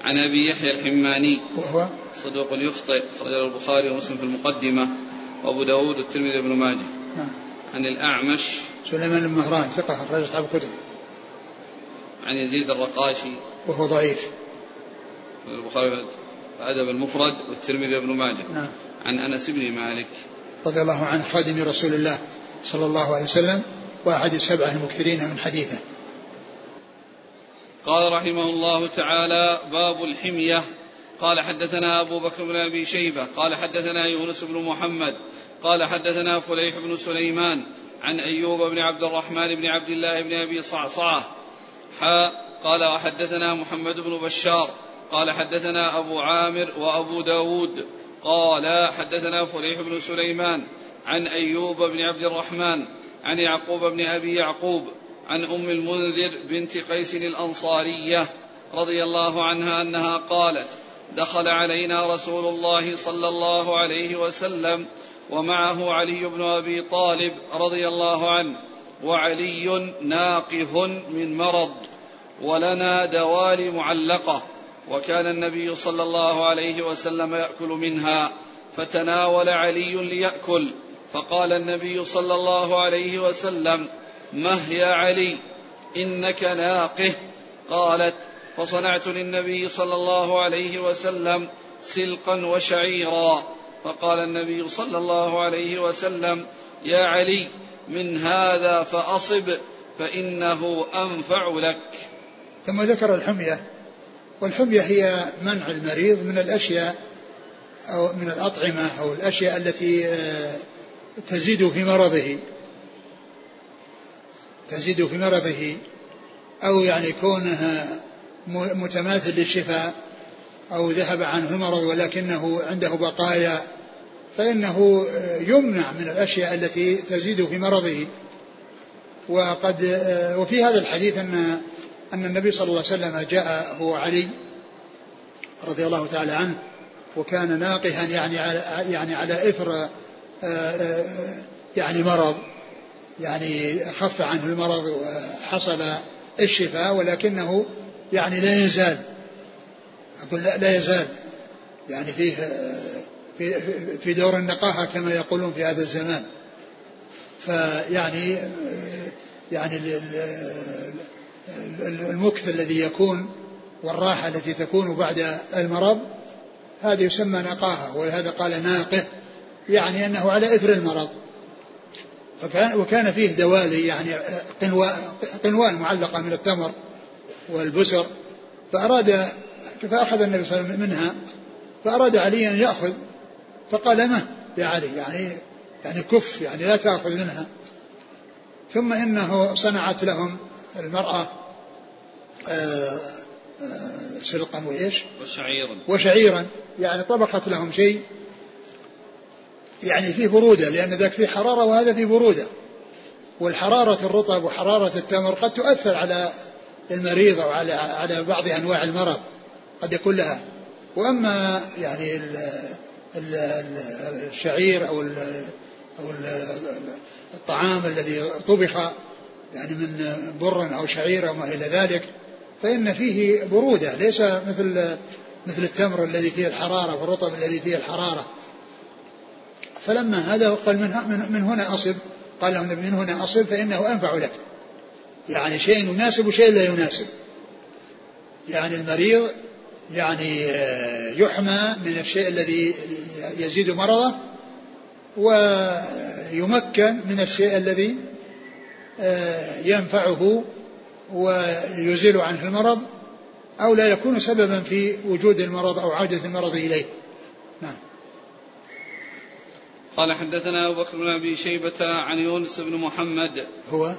عن أبي يحيى الحماني.
وهو
صدوق يخطئ خرج له البخاري ومسلم في المقدمة. وأبو داود والترمذي وابن ماجه.
نعم.
عن الأعمش
سليمان بن مهران ثقة خرج أصحاب الكتب.
عن يزيد الرقاشي.
وهو ضعيف.
البخاري الأدب المفرد والترمذي وابن ماجه.
نعم.
عن أنس بن مالك.
رضي الله عنه خادم رسول الله صلى الله عليه وسلم وأحد السبعة المكثرين من حديثه.
قال رحمه الله تعالى باب الحمية. قال حدثنا أبو بكر بن أبي شيبة. قال حدثنا يونس بن محمد. قال حدثنا فليح بن سليمان عن أيوب بن عبد الرحمن بن عبد الله بن أبي صعصعه حاء قال وحدثنا محمد بن بشار قال حدثنا أبو عامر وأبو داود. قال حدثنا فريح بن سليمان عن أيوب بن عبد الرحمن عن يعقوب بن أبي يعقوب عن أم المنذر بنت قيس الأنصارية رضي الله عنها أنها قالت دخل علينا رسول الله صلى الله عليه وسلم ومعه علي بن أبي طالب رضي الله عنه وعلي ناقه من مرض ولنا دوال معلقة وكان النبي صلى الله عليه وسلم يأكل منها فتناول علي ليأكل فقال النبي صلى الله عليه وسلم مه يا علي؟ إنك ناقه. قالت فصنعت للنبي صلى الله عليه وسلم سلقا وشعيرا. فقال النبي صلى الله عليه وسلم يا علي من هذا فأصب فإنه أنفع لك.
ثم ذكر الحمية والحمية هي منع المريض من الأشياء أو من الأطعمة أو الأشياء التي آه، تزيد في مرضه. تزيد في مرضه أو يعني كونها متماثل للشفاء. أو ذهب عنه المرض ولكنه عنده بقايا فإنه يمنع من الأشياء التي تزيد في مرضه. وقد وفي هذا الحديث أن أن النبي صلى الله عليه وسلم جاء هو علي رضي الله تعالى عنه وكان ناقها يعني على يعني على إثر يعني مرض يعني خف عنه المرض وحصل الشفاء ولكنه يعني لا يزال أقول لا, لا يزال. يعني فيه في في دور النقاهة كما يقولون في هذا الزمان. فيعني يعني المكث الذي يكون والراحة التي تكون بعد المرض هذا يسمى نقاهة ولهذا قال ناقه يعني أنه على إثر المرض. فكان وكان فيه دوالي يعني قنوان معلقة من التمر والبسر فأراد فأخذ النبي صلى الله عليه وسلم منها؟ فأراد علي أن يأخذ فقال ما يا علي يعني يعني كف يعني لا تأخذ منها. ثم إنه صنعت لهم المرأة آه، آه، سلقا وإيش؟
وشعيرا.
وشعيرا. يعني طبخت لهم شيء يعني فيه برودة لأن ذاك فيه حرارة وهذا فيه برودة. والحرارة الرطب وحرارة التمر قد تؤثر على المريض أو على على بعض أنواع المرض. قد يكون لها. وأما يعني الشعير أو أو الطعام الذي طبخ يعني من بر أو شعير أو ما إلى ذلك فإن فيه برودة ليس مثل مثل التمر الذي فيه الحرارة والرطب الذي فيه الحرارة. فلما هذا قال من, من هنا أصب. قال له من هنا أصب فإنه أنفع لك. يعني شيء يناسب وشيء لا يناسب. يعني المريض يعني يحمى من الشيء الذي يزيد مرضه ويمكن من الشيء الذي آه، ينفعه ويزيل عنه المرض أو لا يكون سببا في وجود المرض أو عودة المرض إليه. نعم.
قال حدثنا أبو بكر بن أبي شيبة عن يونس بن محمد.
هو؟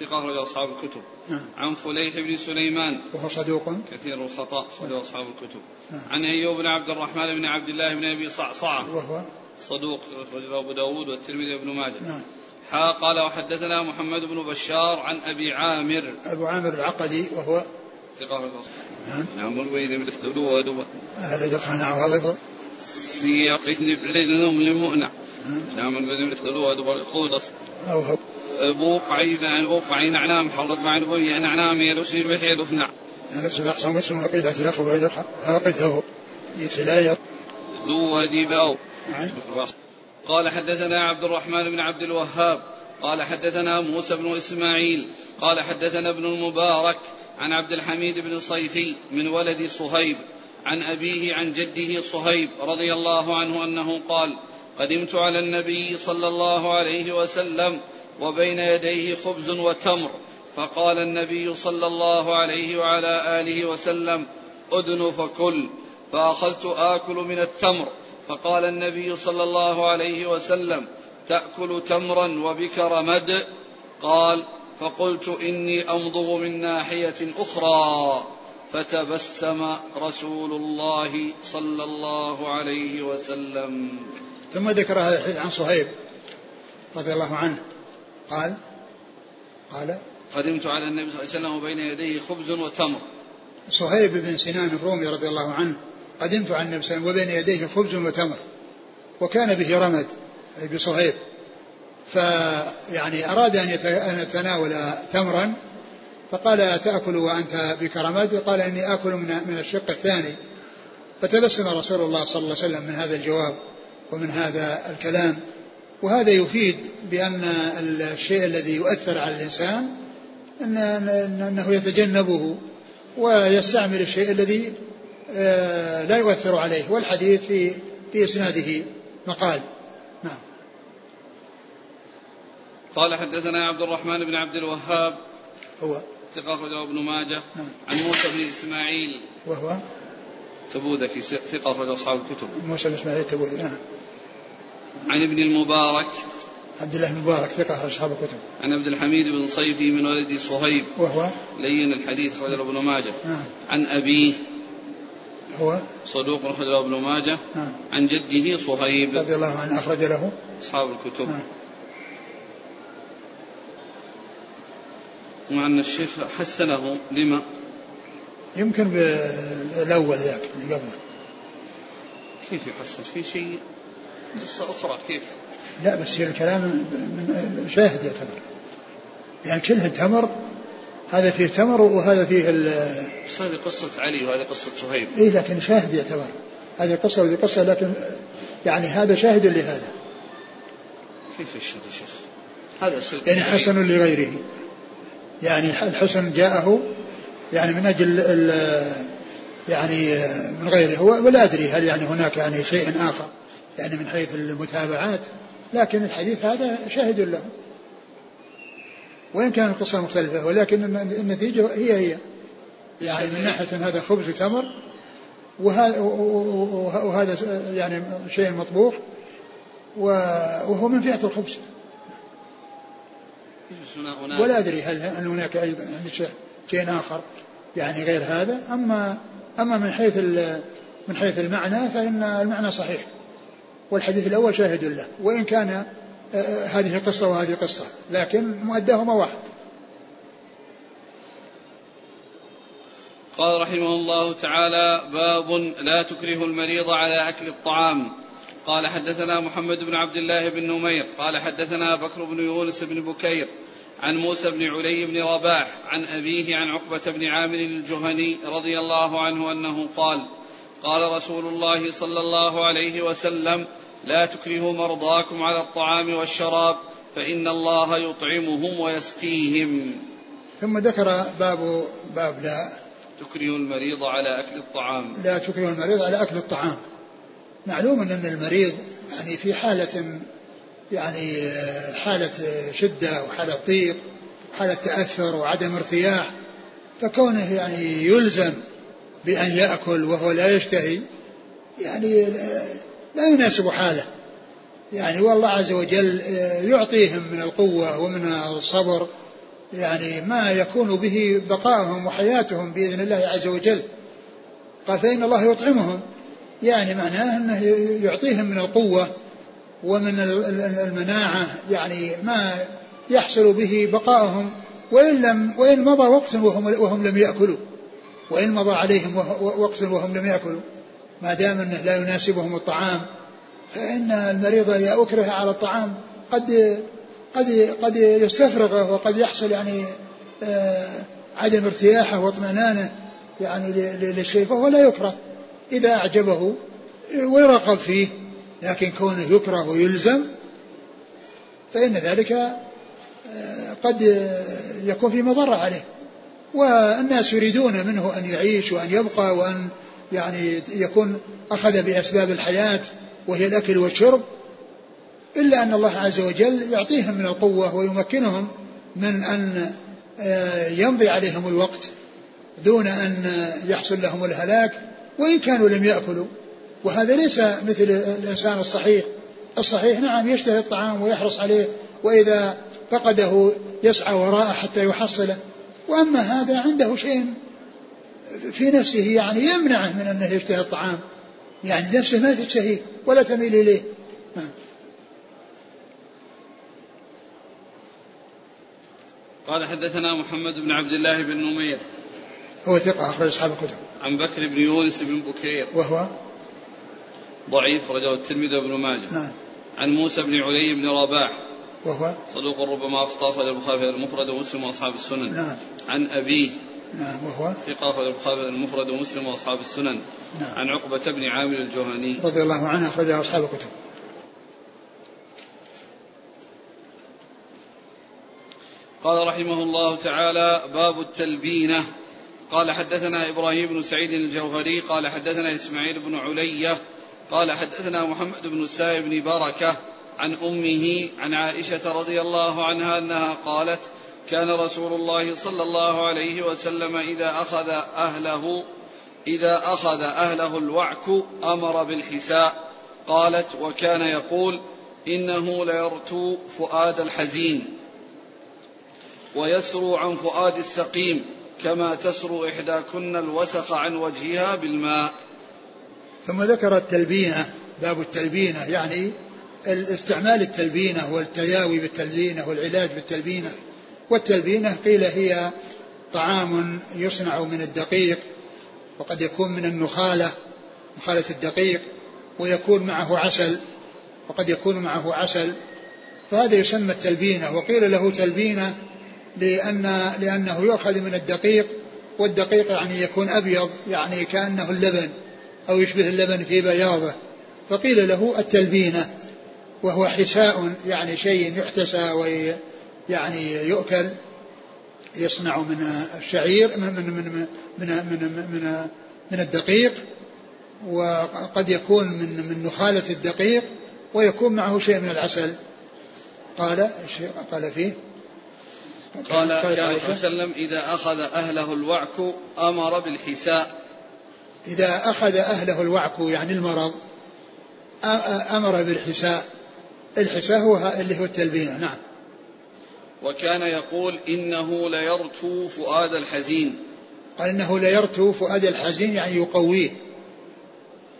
ثقة أخرج أصحاب الكتب.
نعم.
عن فليح بن سليمان.
وهو صدوق.
كثير الخطأ أخرج أصحاب الكتب.
نعم.
عن أيوب بن عبد الرحمن بن عبد الله بن أبي صعصعة.
وهو؟
صدوق أخرجه أبو داود والترمذي وابن ماجه.
نعم.
حا قال وحدثنا محمد بن بشار عن أبي عامر.
أبو عامر العقدي وهو؟
ثقة
نعم.
نعم الويل ودوة
أهل دخان وغلظ
سياق لهم لمؤنع
نعم.
الويل مثل ودوة يقول
أو
أبو قعيد نعم حرض مع البوي نعم يرسل بحي رفنع
نفس الأقصى مسلم وقيلة الأخ عقده يتلايط
ذو وديباو
نعم.
قال حدثنا عبد الرحمن بن عبد الوهاب قال حدثنا موسى بن إسماعيل قال حدثنا ابن المبارك عن عبد الحميد بن صيفي من ولد صهيب عن أبيه عن جده صهيب رضي الله عنه أنه قال قدمت على النبي صلى الله عليه وسلم وبين يديه خبز وتمر. فقال النبي صلى الله عليه وعلى آله وسلم ادن فكل. فأخذت آكل من التمر. فقال النبي صلى الله عليه وسلم تأكل تمرا وبك رمد؟ قال فقلت إني أمضغ من ناحية أخرى. فتبسم رسول الله صلى الله عليه وسلم.
ثم ذكر هذا الحديث عن صهيب رضي الله عنه. قال قال
قدمت على النبي صلى الله عليه وسلم وبين يديه خبز وتمر.
صهيب بن سنان الرومي رضي الله عنه قدمت على النبي صلى الله عليه وسلم وبين يديه خبز وتمر وكان به رمد أي بصهيب فيعني أراد أن يتناول تمرا فقال تأكل وأنت بك رمد قال إني آكل من من الشق الثاني. فتبسم رسول الله صلى الله عليه وسلم من هذا الجواب ومن هذا الكلام. وهذا يفيد بأن الشيء الذي يؤثر على الإنسان أن أنه يتجنبه ويستعمل الشيء الذي آه، لا يؤثر عليه. والحديث في في إسناده مقال. نعم.
قال حدثنا عبد الرحمن بن عبد الوهاب.
هو.
ثقة أخرجه ابن ماجه.
نعم.
عن موسى بن إسماعيل.
وهو.
تبوذكي ثقة أخرجه أصحاب الكتب.
موسى بن إسماعيل التبوذي نعم.
عن ابن المبارك.
عبد الله بن مبارك ثقة أخرج أصحاب الكتب.
عن عبد الحميد بن صيفي من ولد صهيب.
وهو؟
لين الحديث أخرجه ابن ماجه.
نعم
عن أبيه.
هو؟
صدوق أخرجه ابن ماجه.
نعم
عن جده صهيب.
رضي الله عنه أخرج له.
أصحاب الكتب.
نعم
مع أن الشيخ حسنه. لما؟
يمكن بالأول ذاك اللي قبله
كيف يحسن؟ في شيء قصة أخرى كيف؟
لا بس هي الكلام من شاهد يعتبر يعني كلها تمر هذا فيه تمر وهذا فيه ال
بس هذه قصة علي وهذه قصة صهيب
إيه لكن شاهد يعتبر هذه قصة وهذه قصة لكن يعني هذا شاهد لهذا.
كيف يشهد يا شيخ؟ هذا سلك
يعني. حسن لغيره. يعني الحسن جاءه يعني من أجل ال- يعني من غيره. ولا أدري هل يعني هناك يعني شيء آخر. يعني من حيث المتابعات لكن الحديث هذا شاهد له. وإن كانت القصة مختلفة ولكن النتيجة هي هي. يعني من ناحية هذا خبز وتمر وهذا, يعني شيء مطبوخ وهو من فئة الخبز. ولا أدري هل هناك أيضا شيء آخر يعني غير هذا؟ أما أما من حيث من حيث المعنى فإن المعنى صحيح. والحديث الأول شاهد له وإن كان آه، هذه قصة وهذه قصة لكن مؤداهما واحد.
قال رحمه الله تعالى باب لا تكره المريض على أكل الطعام. قال حدثنا محمد بن عبد الله بن نمير. قال حدثنا بكر بن يونس بن بكير عن موسى بن علي بن رباح عن أبيه عن عقبة بن عامر الجهني رضي الله عنه أنه قال قال رسول الله صلى الله عليه وسلم لا تكرهوا مرضاكم على الطعام والشراب فإن الله يطعمهم ويسقيهم.
ثم ذكر باب باب لا.
تكره المريض على أكل الطعام.
لا تكره المريض على أكل الطعام. معلوم أن المريض يعني في حالة يعني حالة شدة وحالة ضيق وحالة تأثر وعدم ارتياح فكونه يعني يلزم بأن يأكل وهو لا يشتهي يعني لا- يناسب حاله. يعني والله عز وجل يعطيهم من القوة ومن الصبر يعني ما يكون به بقائهم وحياتهم بإذن الله عز وجل. قال فإن الله يطعمهم يعني معناه أنه يعطيهم من القوة ومن المناعة يعني ما يحصل به بقائهم وإن لم وإن مضى وقت وهم وهم لم يأكلوا. وإن مضى عليهم وقت وهم لم يأكلوا ما دام أنه لا يناسبهم الطعام فإن المريض إذا أكره على الطعام قد قد قد يستفرغه وقد يحصل يعني آه، عدم ارتياحه واطمئنانه يعني للشيء فهو لا يكره. إذا أعجبه ويرغب فيه لكن كونه يكره ويلزم فإن ذلك آه، قد يكون في مضرة عليه. والناس يريدون منه أن يعيش وأن يبقى وأن يعني يكون أخذ بأسباب الحياة وهي الأكل والشرب إلا أن الله عز وجل يعطيهم من القوة ويمكنهم من أن آه، يمضي عليهم الوقت دون أن يحصل لهم الهلاك وإن كانوا لم يأكلوا. وهذا ليس مثل الإنسان الصحيح. الصحيح نعم يشتهي الطعام ويحرص عليه وإذا فقده يسعى وراءه حتى يحصله. وأما هذا عنده شيء في نفسه يعني يمنعه من أنه يشتهي الطعام. يعني نفسه ما تشتهيه ولا تميل إليه. نعم.
قال حدثنا محمد بن عبد الله بن نمير.
هو ثقة أخرج أصحاب الكتب.
عن بكر بن يونس بن بكير.
وهو
ضعيف رجل الترمذي وابن ماجه.
نعم.
عن موسى بن علي بن رباح.
وهو
صدوق ربما أخطأ أخرج البخاري في المفرد ومسلم وأصحاب السنن.
نعم.
عن أبيه.
نعم وهو؟
ثقة أخرج البخاري المفرد ومسلم وأصحاب السنن.
نعم.
عن عقبة بن عامر الجهني.
رضي الله عنه أخرجه أصحاب الكتب.
قال رحمه الله تعالى باب التلبينة. قال حدثنا إبراهيم بن سعيد الجوهري. قال حدثنا إسماعيل بن علية. قال حدثنا محمد بن السائب بن بركة. عن أمه عن عائشة رضي الله عنها أنها قالت كان رسول الله صلى الله عليه وسلم إذا أخذ أهله إذا أخذ أهله الوعك أمر بالحساء قالت وكان يقول إنه ليرتو فؤاد الحزين ويسرو عن فؤاد السقيم كما تسرو إحداكن الوسخ عن وجهها بالماء.
ثم ذكر التلبينة باب التلبينة يعني استعمال التلبينة والتداوي بالتلبينة والعلاج بالتلبينة. والتلبينة قيل هي طعام يصنع من الدقيق وقد يكون من النخالة نخالة الدقيق ويكون معه عسل وقد يكون معه عسل. فهذا يسمى التلبينة وقيل له تلبينة لأن لأنه يؤخذ من الدقيق والدقيق يعني يكون أبيض يعني كأنه اللبن أو يشبه اللبن في بياضه. فقيل له التلبينة وهو حساء يعني شيء يحتسى يعني يؤكل يصنع من الشعير من من من من من, من, من الدقيق وقد يكون من من نخالة الدقيق ويكون معه شيء من العسل. قال قال فيه؟
قال كان صلى الله عليه وسلم إذا أخذ أهله الوعك أمر بالحساء.
إذا أخذ أهله الوعك يعني المرض أمر بالحساء. الحساء هو اللي هو التلبينة نعم.
وكان يقول إنه ليرتو فؤاد الحزين.
قال إنه ليرتو فؤاد الحزين يعني يقويه.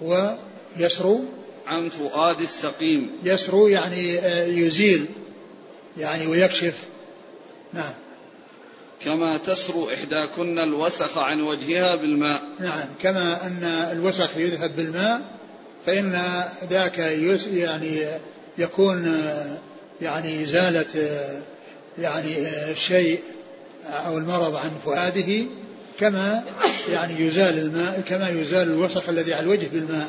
ويسرو
عن فؤاد السقيم.
يسرو يعني آه، يزيل يعني ويكشف. نعم.
كما تسرو إحداكن الوسخ عن وجهها بالماء.
نعم. كما أن الوسخ يذهب بالماء فإن ذاك يعني يكون يعني إزالة يعني الشيء أو المرض عن فؤاده كما يعني يزال الماء كما يزال الوسخ الذي على الوجه بالماء.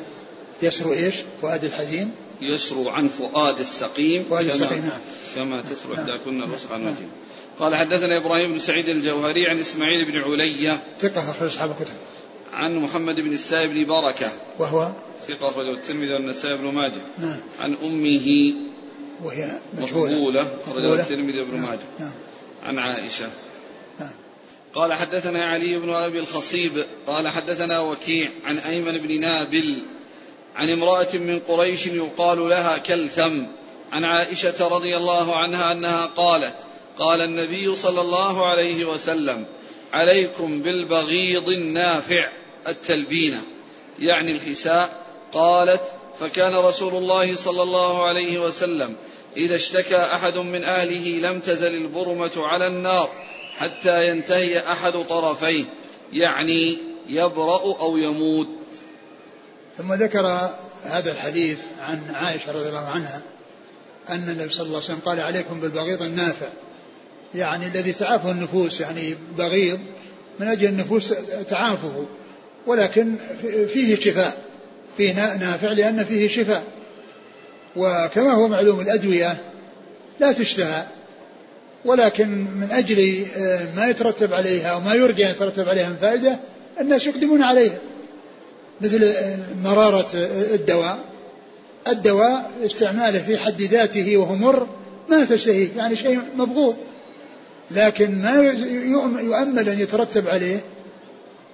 يسرو إيش؟ فؤاد الحزين.
يسرو عن فؤاد السقيم
فؤاد السقيم نعم.
كما تسرو إحداكن الوسخ عن وجهه قال حدثنا إبراهيم بن سعيد الجوهري عن إسماعيل بن علية
ثقة أخرج أصحاب الكتب.
عن محمد بن السائب بن بركة.
وهو؟
ثقة أخرجه الترمذي والنسائي بن ماجه.
نعم.
عن أمه
وهي مجهولة
مقبولة أخرجه الترمذي وابن
نعم.
ماجه
نعم.
عن عائشة
نعم.
قال حدثنا علي بن أبي الخصيب قال حدثنا وكيع عن أيمن بن نابل عن امرأة من قريش يقال لها كلثم عن عائشة رضي الله عنها أنها قالت قال النبي صلى الله عليه وسلم عليكم بالبغيض النافع التلبينة يعني الحساء قالت فكان رسول الله صلى الله عليه وسلم إذا اشتكى أحد من أهله لم تزل البرمة على النار حتى ينتهي أحد طرفيه يعني يبرأ أو يموت.
ثم ذكر هذا الحديث عن عائشة رضي الله عنها أن النبي صلى الله عليه وسلم قال عليكم بالبغيض النافع. يعني الذي تعافه النفوس يعني بغيض من أجل النفوس تعافه ولكن فيه شفاء فيه نافع لأن فيه شفاء. وكما هو معلوم الأدوية لا تشتهى ولكن من أجل آه، ما يترتب عليها وما يرجى أن يترتب عليها من فائدة الناس يقدمون عليها مثل آه، مرارة آه، الدواء. الدواء استعماله في حد ذاته وهو مر ما تشتهيه يعني شيء مبغوض. لكن ما يؤمل أن يترتب عليه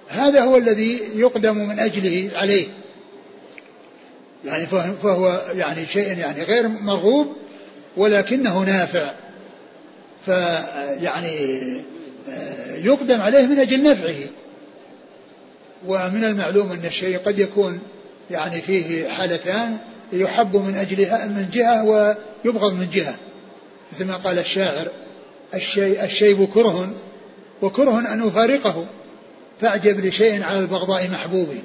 هذا هو الذي يقدم من أجله عليه. يعني فهو يعني شيء يعني غير مرغوب ولكنه نافع. فيعني آه، يقدم عليه من أجل نفعه. ومن المعلوم أن الشيء قد يكون يعني فيه حالتان يحب من أجلها من جهة ويبغض من جهة. مثل ما قال الشاعر الشيء الشيب كره وكره أن أفارقه فأعجب لشيء على البغضاء محبوب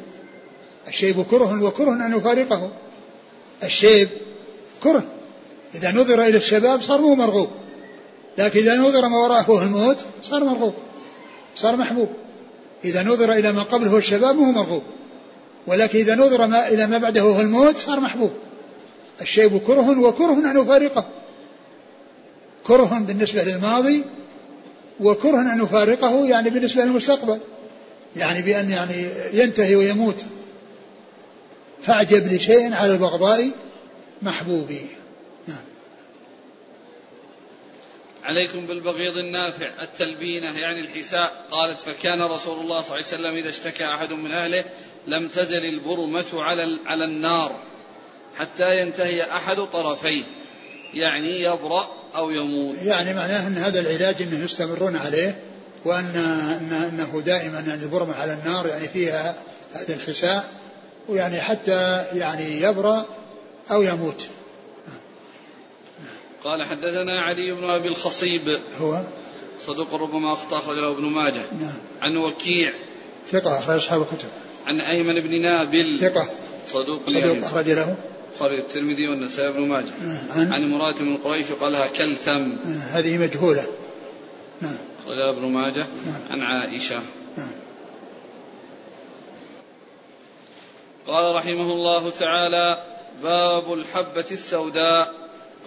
الشيب كره وكره أن يفارقه. الشيب كره. إذا نظر إلى الشباب صار مو مرغوب. لكن إذا نظر ما وراءه هو الموت صار مرغوب صار محبوب. إذا نظر إلى ما قبله الشباب هو مرغوب. ولكن إذا نظر ما إلى ما بعده هو الموت صار محبوب. الشيب كره وكره أن يفارقه. كره بالنسبة للماضي وكره أن يفارقه يعني بالنسبة للمستقبل. يعني بأن يعني ينتهي ويموت. فأعجب لشيء على البغضاء محبوبي نعم.
عليكم بالبغيض النافع التلبينة يعني الحساء. قالت فكان رسول الله صلى الله عليه وسلم إذا اشتكى أحد من أهله لم تزل البرمة على على النار حتى ينتهي أحد طرفيه يعني يبرأ أو يموت.
يعني معناه أن هذا العلاج أنه يستمرون عليه وأن أنه دائما البرمة على النار يعني فيها هذا الحساء. ويعني حتى يعني يبرأ أو يموت.
قال حدثنا علي بن أبي الخصيب.
هو
صدوق ربما أخطأ أخرج له ابن ماجه. نعم. عن وكيع.
ثقة أخرج أصحاب الكتب.
عن أيمن بن نابل.
ثقة.
صدوق
صدوق أخرج له.
خرج الترمذي والنسائي بن ماجه. نعم. عن؟ عن امرأة من قريش وقالها كلثم.
نعم. هذه مجهولة.
نعم. ابن ماجه. نعم. عن عائشة. نعم. قال رحمه الله تعالى باب الحبة السوداء.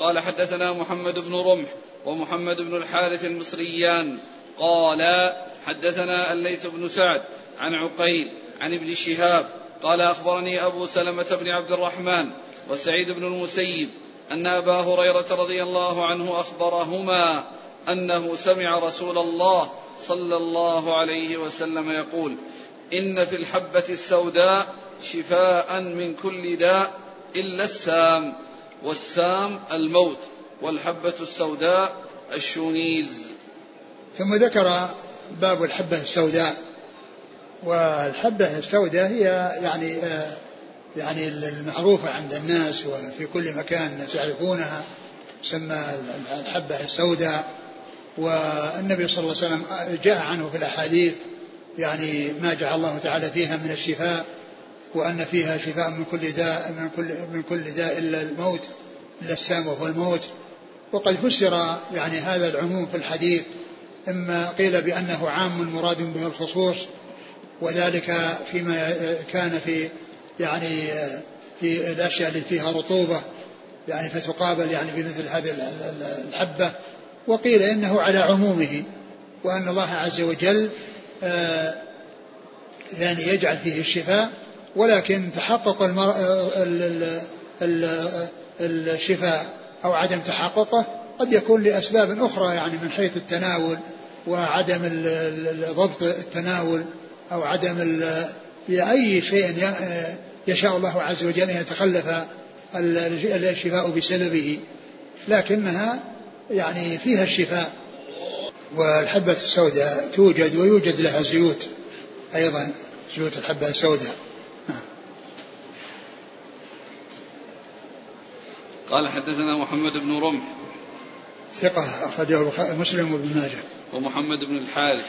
قال حدثنا محمد بن رمح ومحمد بن الحارث المصريان. قال حدثنا الليث بن سعد عن عقيل عن ابن شهاب. قال أخبرني أبو سلمة بن عبد الرحمن وسعيد بن المسيب أن أبا هريرة رضي الله عنه أخبرهما أنه سمع رسول الله صلى الله عليه وسلم يقول إن في الحبة السوداء شفاء من كل داء إلا السام والسام الموت والحبة السوداء الشونيز.
ثم ذكر باب الحبة السوداء. والحبة السوداء هي يعني آه يعني المعروفة عند الناس وفي كل مكان الناس يعرفونها تسمى الحبة السوداء. والنبي صلى الله عليه وسلم جاء عنه في الأحاديث يعني ما جعل الله تعالى فيها من الشفاء وأن فيها شفاء من كل داء من كل من كل داء إلا الموت إلا السام وهو الموت. وقد فسر يعني هذا العموم في الحديث إما قيل بأنه عام مراد به الخصوص وذلك فيما كان في يعني في الأشياء اللي فيها رطوبة يعني فتقابل يعني بمثل هذه الحبة. وقيل إنه على عمومه وأن الله عز وجل آه، يعني يجعل فيه الشفاء ولكن تحقق المر... الشفاء أو عدم تحققه قد يكون لأسباب أخرى يعني من حيث التناول وعدم ضبط التناول أو عدم أي شيء يشاء الله عز وجل أن يتخلف الشفاء بسببه. لكنها يعني فيها الشفاء. والحبة السوداء توجد ويوجد لها زيوت أيضا زيوت الحبة السوداء.
قال حدثنا محمد بن رمح.
ثقة أخرجه مسلم وابن ماجه.
ومحمد بن الحارث.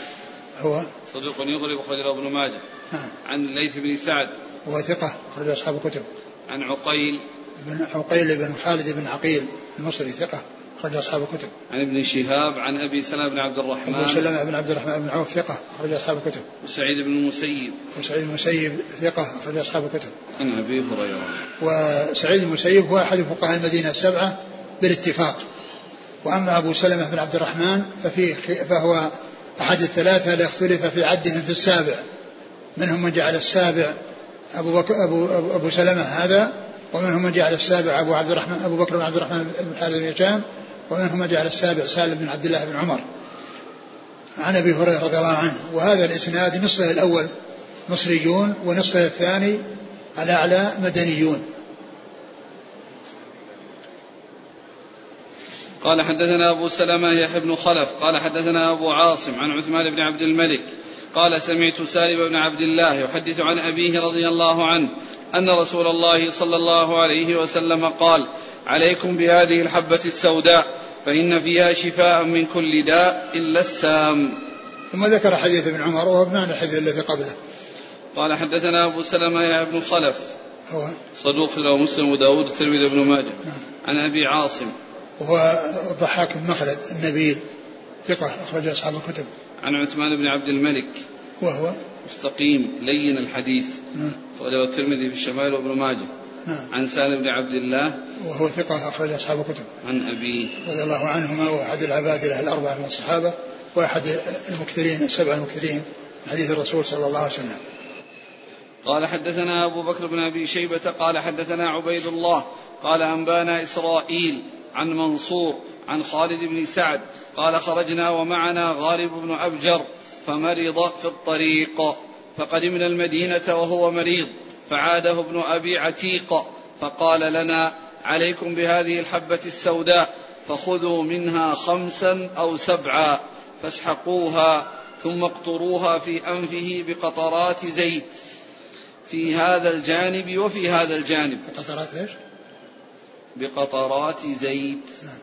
هو؟
صدوق يغلب أخرجه ابن ماجه. نعم. عن الليث بن سعد.
هو ثقة أخرج أصحاب الكتب.
عن عقيل.
بن عقيل بن خالد بن عقيل المصري ثقة. أخرج أصحاب الكتب.
عن ابن شهاب عن أبي سلمة بن عبد الرحمن.
أبو سلمة بن عبد الرحمن بن عوف ثقة أخرج أصحاب الكتب.
وسعيد بن المسيب.
وسعيد بن المسيب ثقة أخرج أصحاب الكتب.
عن أبي هريرة.
وسعيد بن المسيب هو أحد فقهاء المدينة السبعة بالاتفاق. وأما أبو سلمة بن عبد الرحمن ففيه فهو أحد الثلاثة اللي اختلف في عدهم في السابع. منهم من جعل السابع أبو بكر أبو, أبو, أبو سلمة هذا ومنهم من جعل السابع أبو عبد الرحمن أبو بكر بن عبد الرحمن بن الحارث بن هشام ومنهم من جعل السابع سالم بن عبد الله بن عمر عن أبي هريرة رضي الله عنه. وهذا الإسناد نصفه الأول مصريون ونصفه الثاني الأعلى مدنيون.
قال حدثنا أبو سلمة يحيى بن خلف. قال حدثنا أبو عاصم عن عثمان بن عبد الملك. قال سمعت سالم بن عبد الله يحدث عن أبيه رضي الله عنه أن رسول الله صلى الله عليه وسلم قال عليكم بهذه الحبة السوداء فإن فيها شفاء من كل داء إلا السام.
ثم ذكر حديث ابن عمر وهو بمعنى الحديث الذي قبله.
قال حدثنا أبو سلمة يا ابن خلف
هو
صدوق له مسلم وداود والترمذي بن ماجه. نعم. عن أبي عاصم.
وهو ضحاك المخلد النبيل ثقة أخرج أصحاب الكتب.
عن عثمان بن عبد الملك.
وهو
مستقيم لين الحديث. نعم. أخرجه الترمذي في الشمال وابن ماجه. نعم. عن سالم بن عبد الله.
وهو ثقة أخرج أصحاب الكتب.
عن أبيه
رضي الله عنهما وأحد العبادلة الأربعة من الصحابة وأحد المكثرين السبع المكثرين حديث الرسول صلى الله عليه وسلم.
قال حدثنا أبو بكر بن أبي شيبة قال حدثنا عبيد الله قال أنبانا إسرائيل عن منصور عن خالد بن سعد قال خرجنا ومعنا غالب بن أبجر فمرض في الطريق فقدمنا المدينة وهو مريض فعاده ابن أبي عتيق فقال لنا عليكم بهذه الحبة السوداء فخذوا منها خمسا أو سبعا فاسحقوها ثم اقطروها في أنفه بقطرات زيت في هذا الجانب وفي هذا الجانب
بقطرات إيش؟
بقطرات زيت نعم.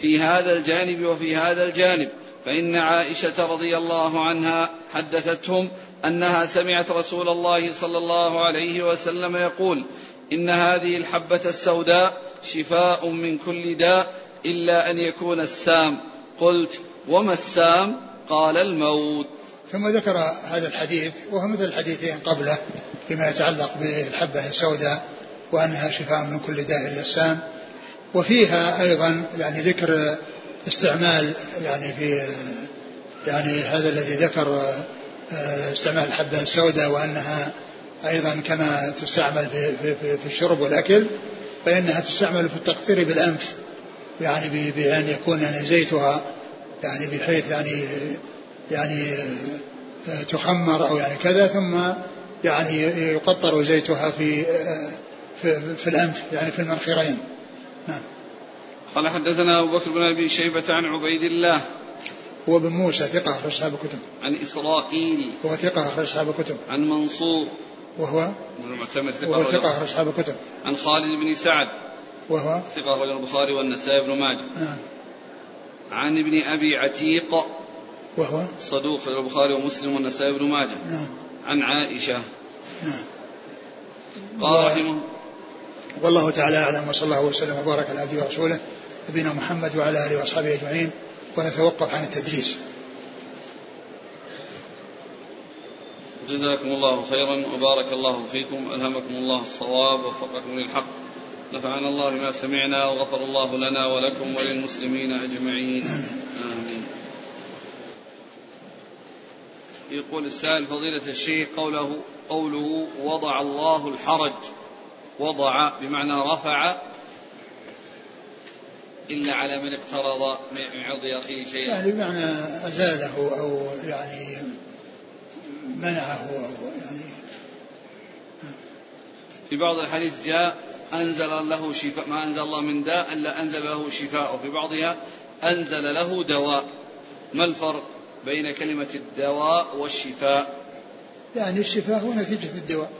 في هذا الجانب وفي هذا الجانب فإن عائشة رضي الله عنها حدثتهم أنها سمعت رسول الله صلى الله عليه وسلم يقول إن هذه الحبة السوداء شفاء من كل داء إلا أن يكون السام. قلت وما السام؟ قال الموت.
ثم ذكر هذا الحديث وهو مثل الحديثين قبله فيما يتعلق بالحبة السوداء وأنها شفاء من كل داء إلا السام. وفيها أيضا يعني ذكر استعمال يعني في يعني هذا الذي ذكر استعمال الحبة السوداء وأنها أيضا كما تستعمل في, في, في, الشرب والأكل فإنها تستعمل في التقطير بالأنف يعني بأن يكون يعني زيتها يعني بحيث يعني يعني تخمر أو يعني كذا ثم يعني يقطر زيتها في في, في الأنف يعني في المنخرين. نعم.
قال حدثنا أبو بكر بن أبي شيبة عن عبيد الله
هو بن موسى ثقة أخرج أصحاب الكتب.
عن إسرائيل.
وهو ثقة أخرج أصحاب الكتب.
عن منصور.
وهو
من المعتمد ثقة
وهو ثقة أخرج أصحاب الكتب.
عن خالد بن سعد.
وهو
ثقة أخرج البخاري والنسائي بن ماجه.
نعم.
عن ابن أبي عتيق.
وهو
صدوق البخاري ومسلم والنسائي بن ماجه.
نعم.
عن عائشة.
نعم.
قال رحمه
والله تعالى أعلم وصلى الله وسلم وبارك على عبده ورسوله نبينا محمد وعلى آله وأصحابه أجمعين ونتوقف عن التدريس.
جزاكم الله خيرا وبارك الله فيكم ألهمكم الله الصواب ووفقكم للحق. نفعنا الله بما سمعنا وغفر الله لنا ولكم وللمسلمين أجمعين. آمين. يقول السائل فضيلة الشيخ قوله قوله وضع الله الحرج. وضع بمعنى رفع إلا على من اقترض من عرض أخيه شيئا.
يعني بمعنى أزاله أو يعني منعه أو يعني.
في بعض الحديث جاء أنزل له شفاء ما أنزل الله من داء إلا أنزل له شفاء. وفي بعضها أنزل له دواء. ما الفرق بين كلمة الدواء والشفاء؟
يعني الشفاء هو نتيجة الدواء.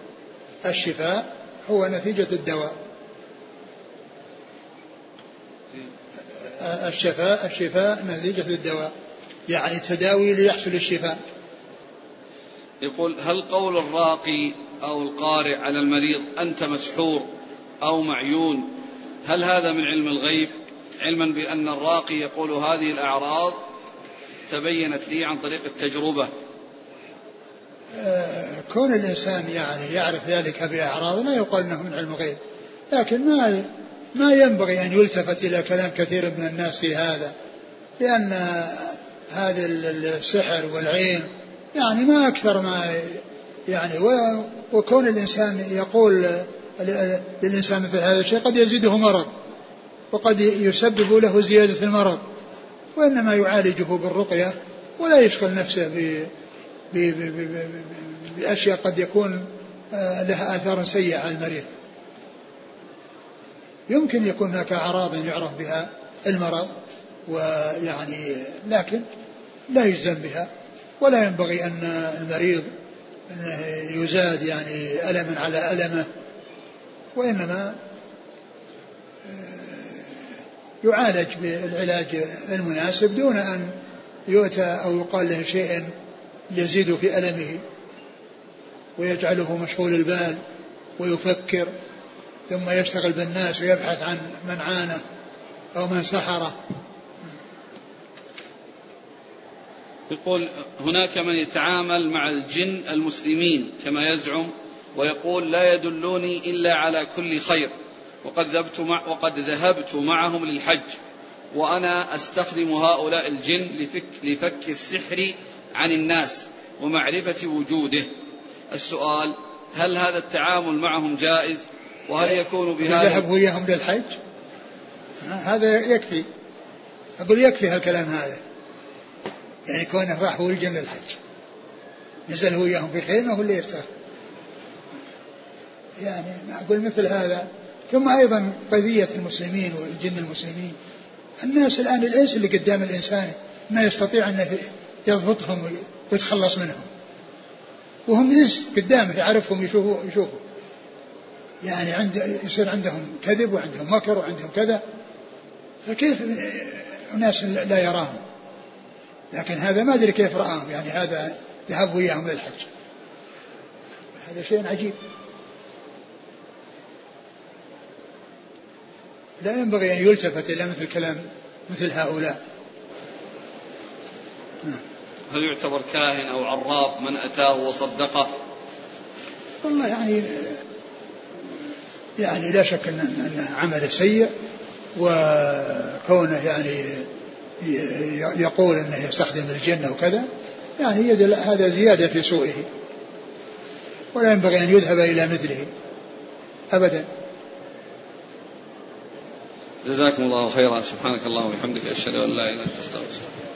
الشفاء هو نتيجة الدواء. الشفاء الشفاء نتيجة الدواء يعني التداوي ليحصل الشفاء.
يقول هل قول الراقي أو القارئ على المريض أنت مسحور أو معيون هل هذا من علم الغيب؟ علما بأن الراقي يقول هذه الأعراض تبينت لي عن طريق التجربة.
آه، كون الإنسان يعني يعرف ذلك بأعراض لا يقال أنه من علم الغيب لكن ما ما ينبغي أن يلتفت إلى كلام كثير من الناس في هذا لأن هذا السحر والعين يعني ما أكثر ما يعني وكون الإنسان يقول للإنسان مثل هذا الشيء قد يزيده مرض وقد يسبب له زيادة المرض وإنما يعالجه بالرقية ولا يشغل نفسه ب بأشياء قد يكون آه، لها آثار سيئة على المريض. يمكن يكون هناك أعراض يعرف بها المرض ويعني لكن لا يجزم بها ولا ينبغي أن المريض أنه يزاد يعني ألما على ألمه وإنما آه، يعالج بالعلاج المناسب دون أن يؤتى أو يقال له شيء يزيد في ألمه ويجعله مشغول البال ويفكر ثم يشتغل بالناس ويبحث عن من عانه أو من سحره
يقول هناك من يتعامل مع الجن المسلمين كما يزعم ويقول لا يدلوني إلا على كل خير وقد ذهبت مع وقد ذهبت معهم للحج وأنا أستخدم هؤلاء الجن لفك, لفك السحر عن الناس ومعرفة وجوده. السؤال هل هذا التعامل معهم جائز؟ وهل يكون بهذا
ذهب وياهم للحج؟ هذا يكفي. أقول يكفي هالكلام هذا. يعني كونه راح هو الجن للحج. نزل هو وياهم في خيمة ولا يفتر يعني أقول مثل هذا. ثم أيضا قضية المسلمين والجن المسلمين. الناس الآن الإنس اللي قدام الإنسان ما يستطيع أن يضبطهم ويتخلص منهم. وهم إنس قدامه يعرفهم يشوفوا يشوفوا يعني عند يصير عندهم كذب وعندهم مكر وعندهم كذا فكيف أناس لا يراهم؟ لكن هذا ما أدري كيف رآهم يعني هذا ذهب وياهم للحج. هذا شيء عجيب. لا ينبغي أن يلتفت إلى مثل كلام مثل هؤلاء.
هل يعتبر كاهن أو عراف من أتاه وصدقه؟
والله يعني يعني لا شك أنه عمل سيء وكونه يعني يقول إنه يستخدم الجن وكذا يعني هذا زيادة في سوءه. ولا ينبغي أن يذهب إلى مثله. ابدا.
جزاكم الله خيرا. سبحانك اللهم وبحمدك أشهد أن لا إله إلا أنت أستغفرك.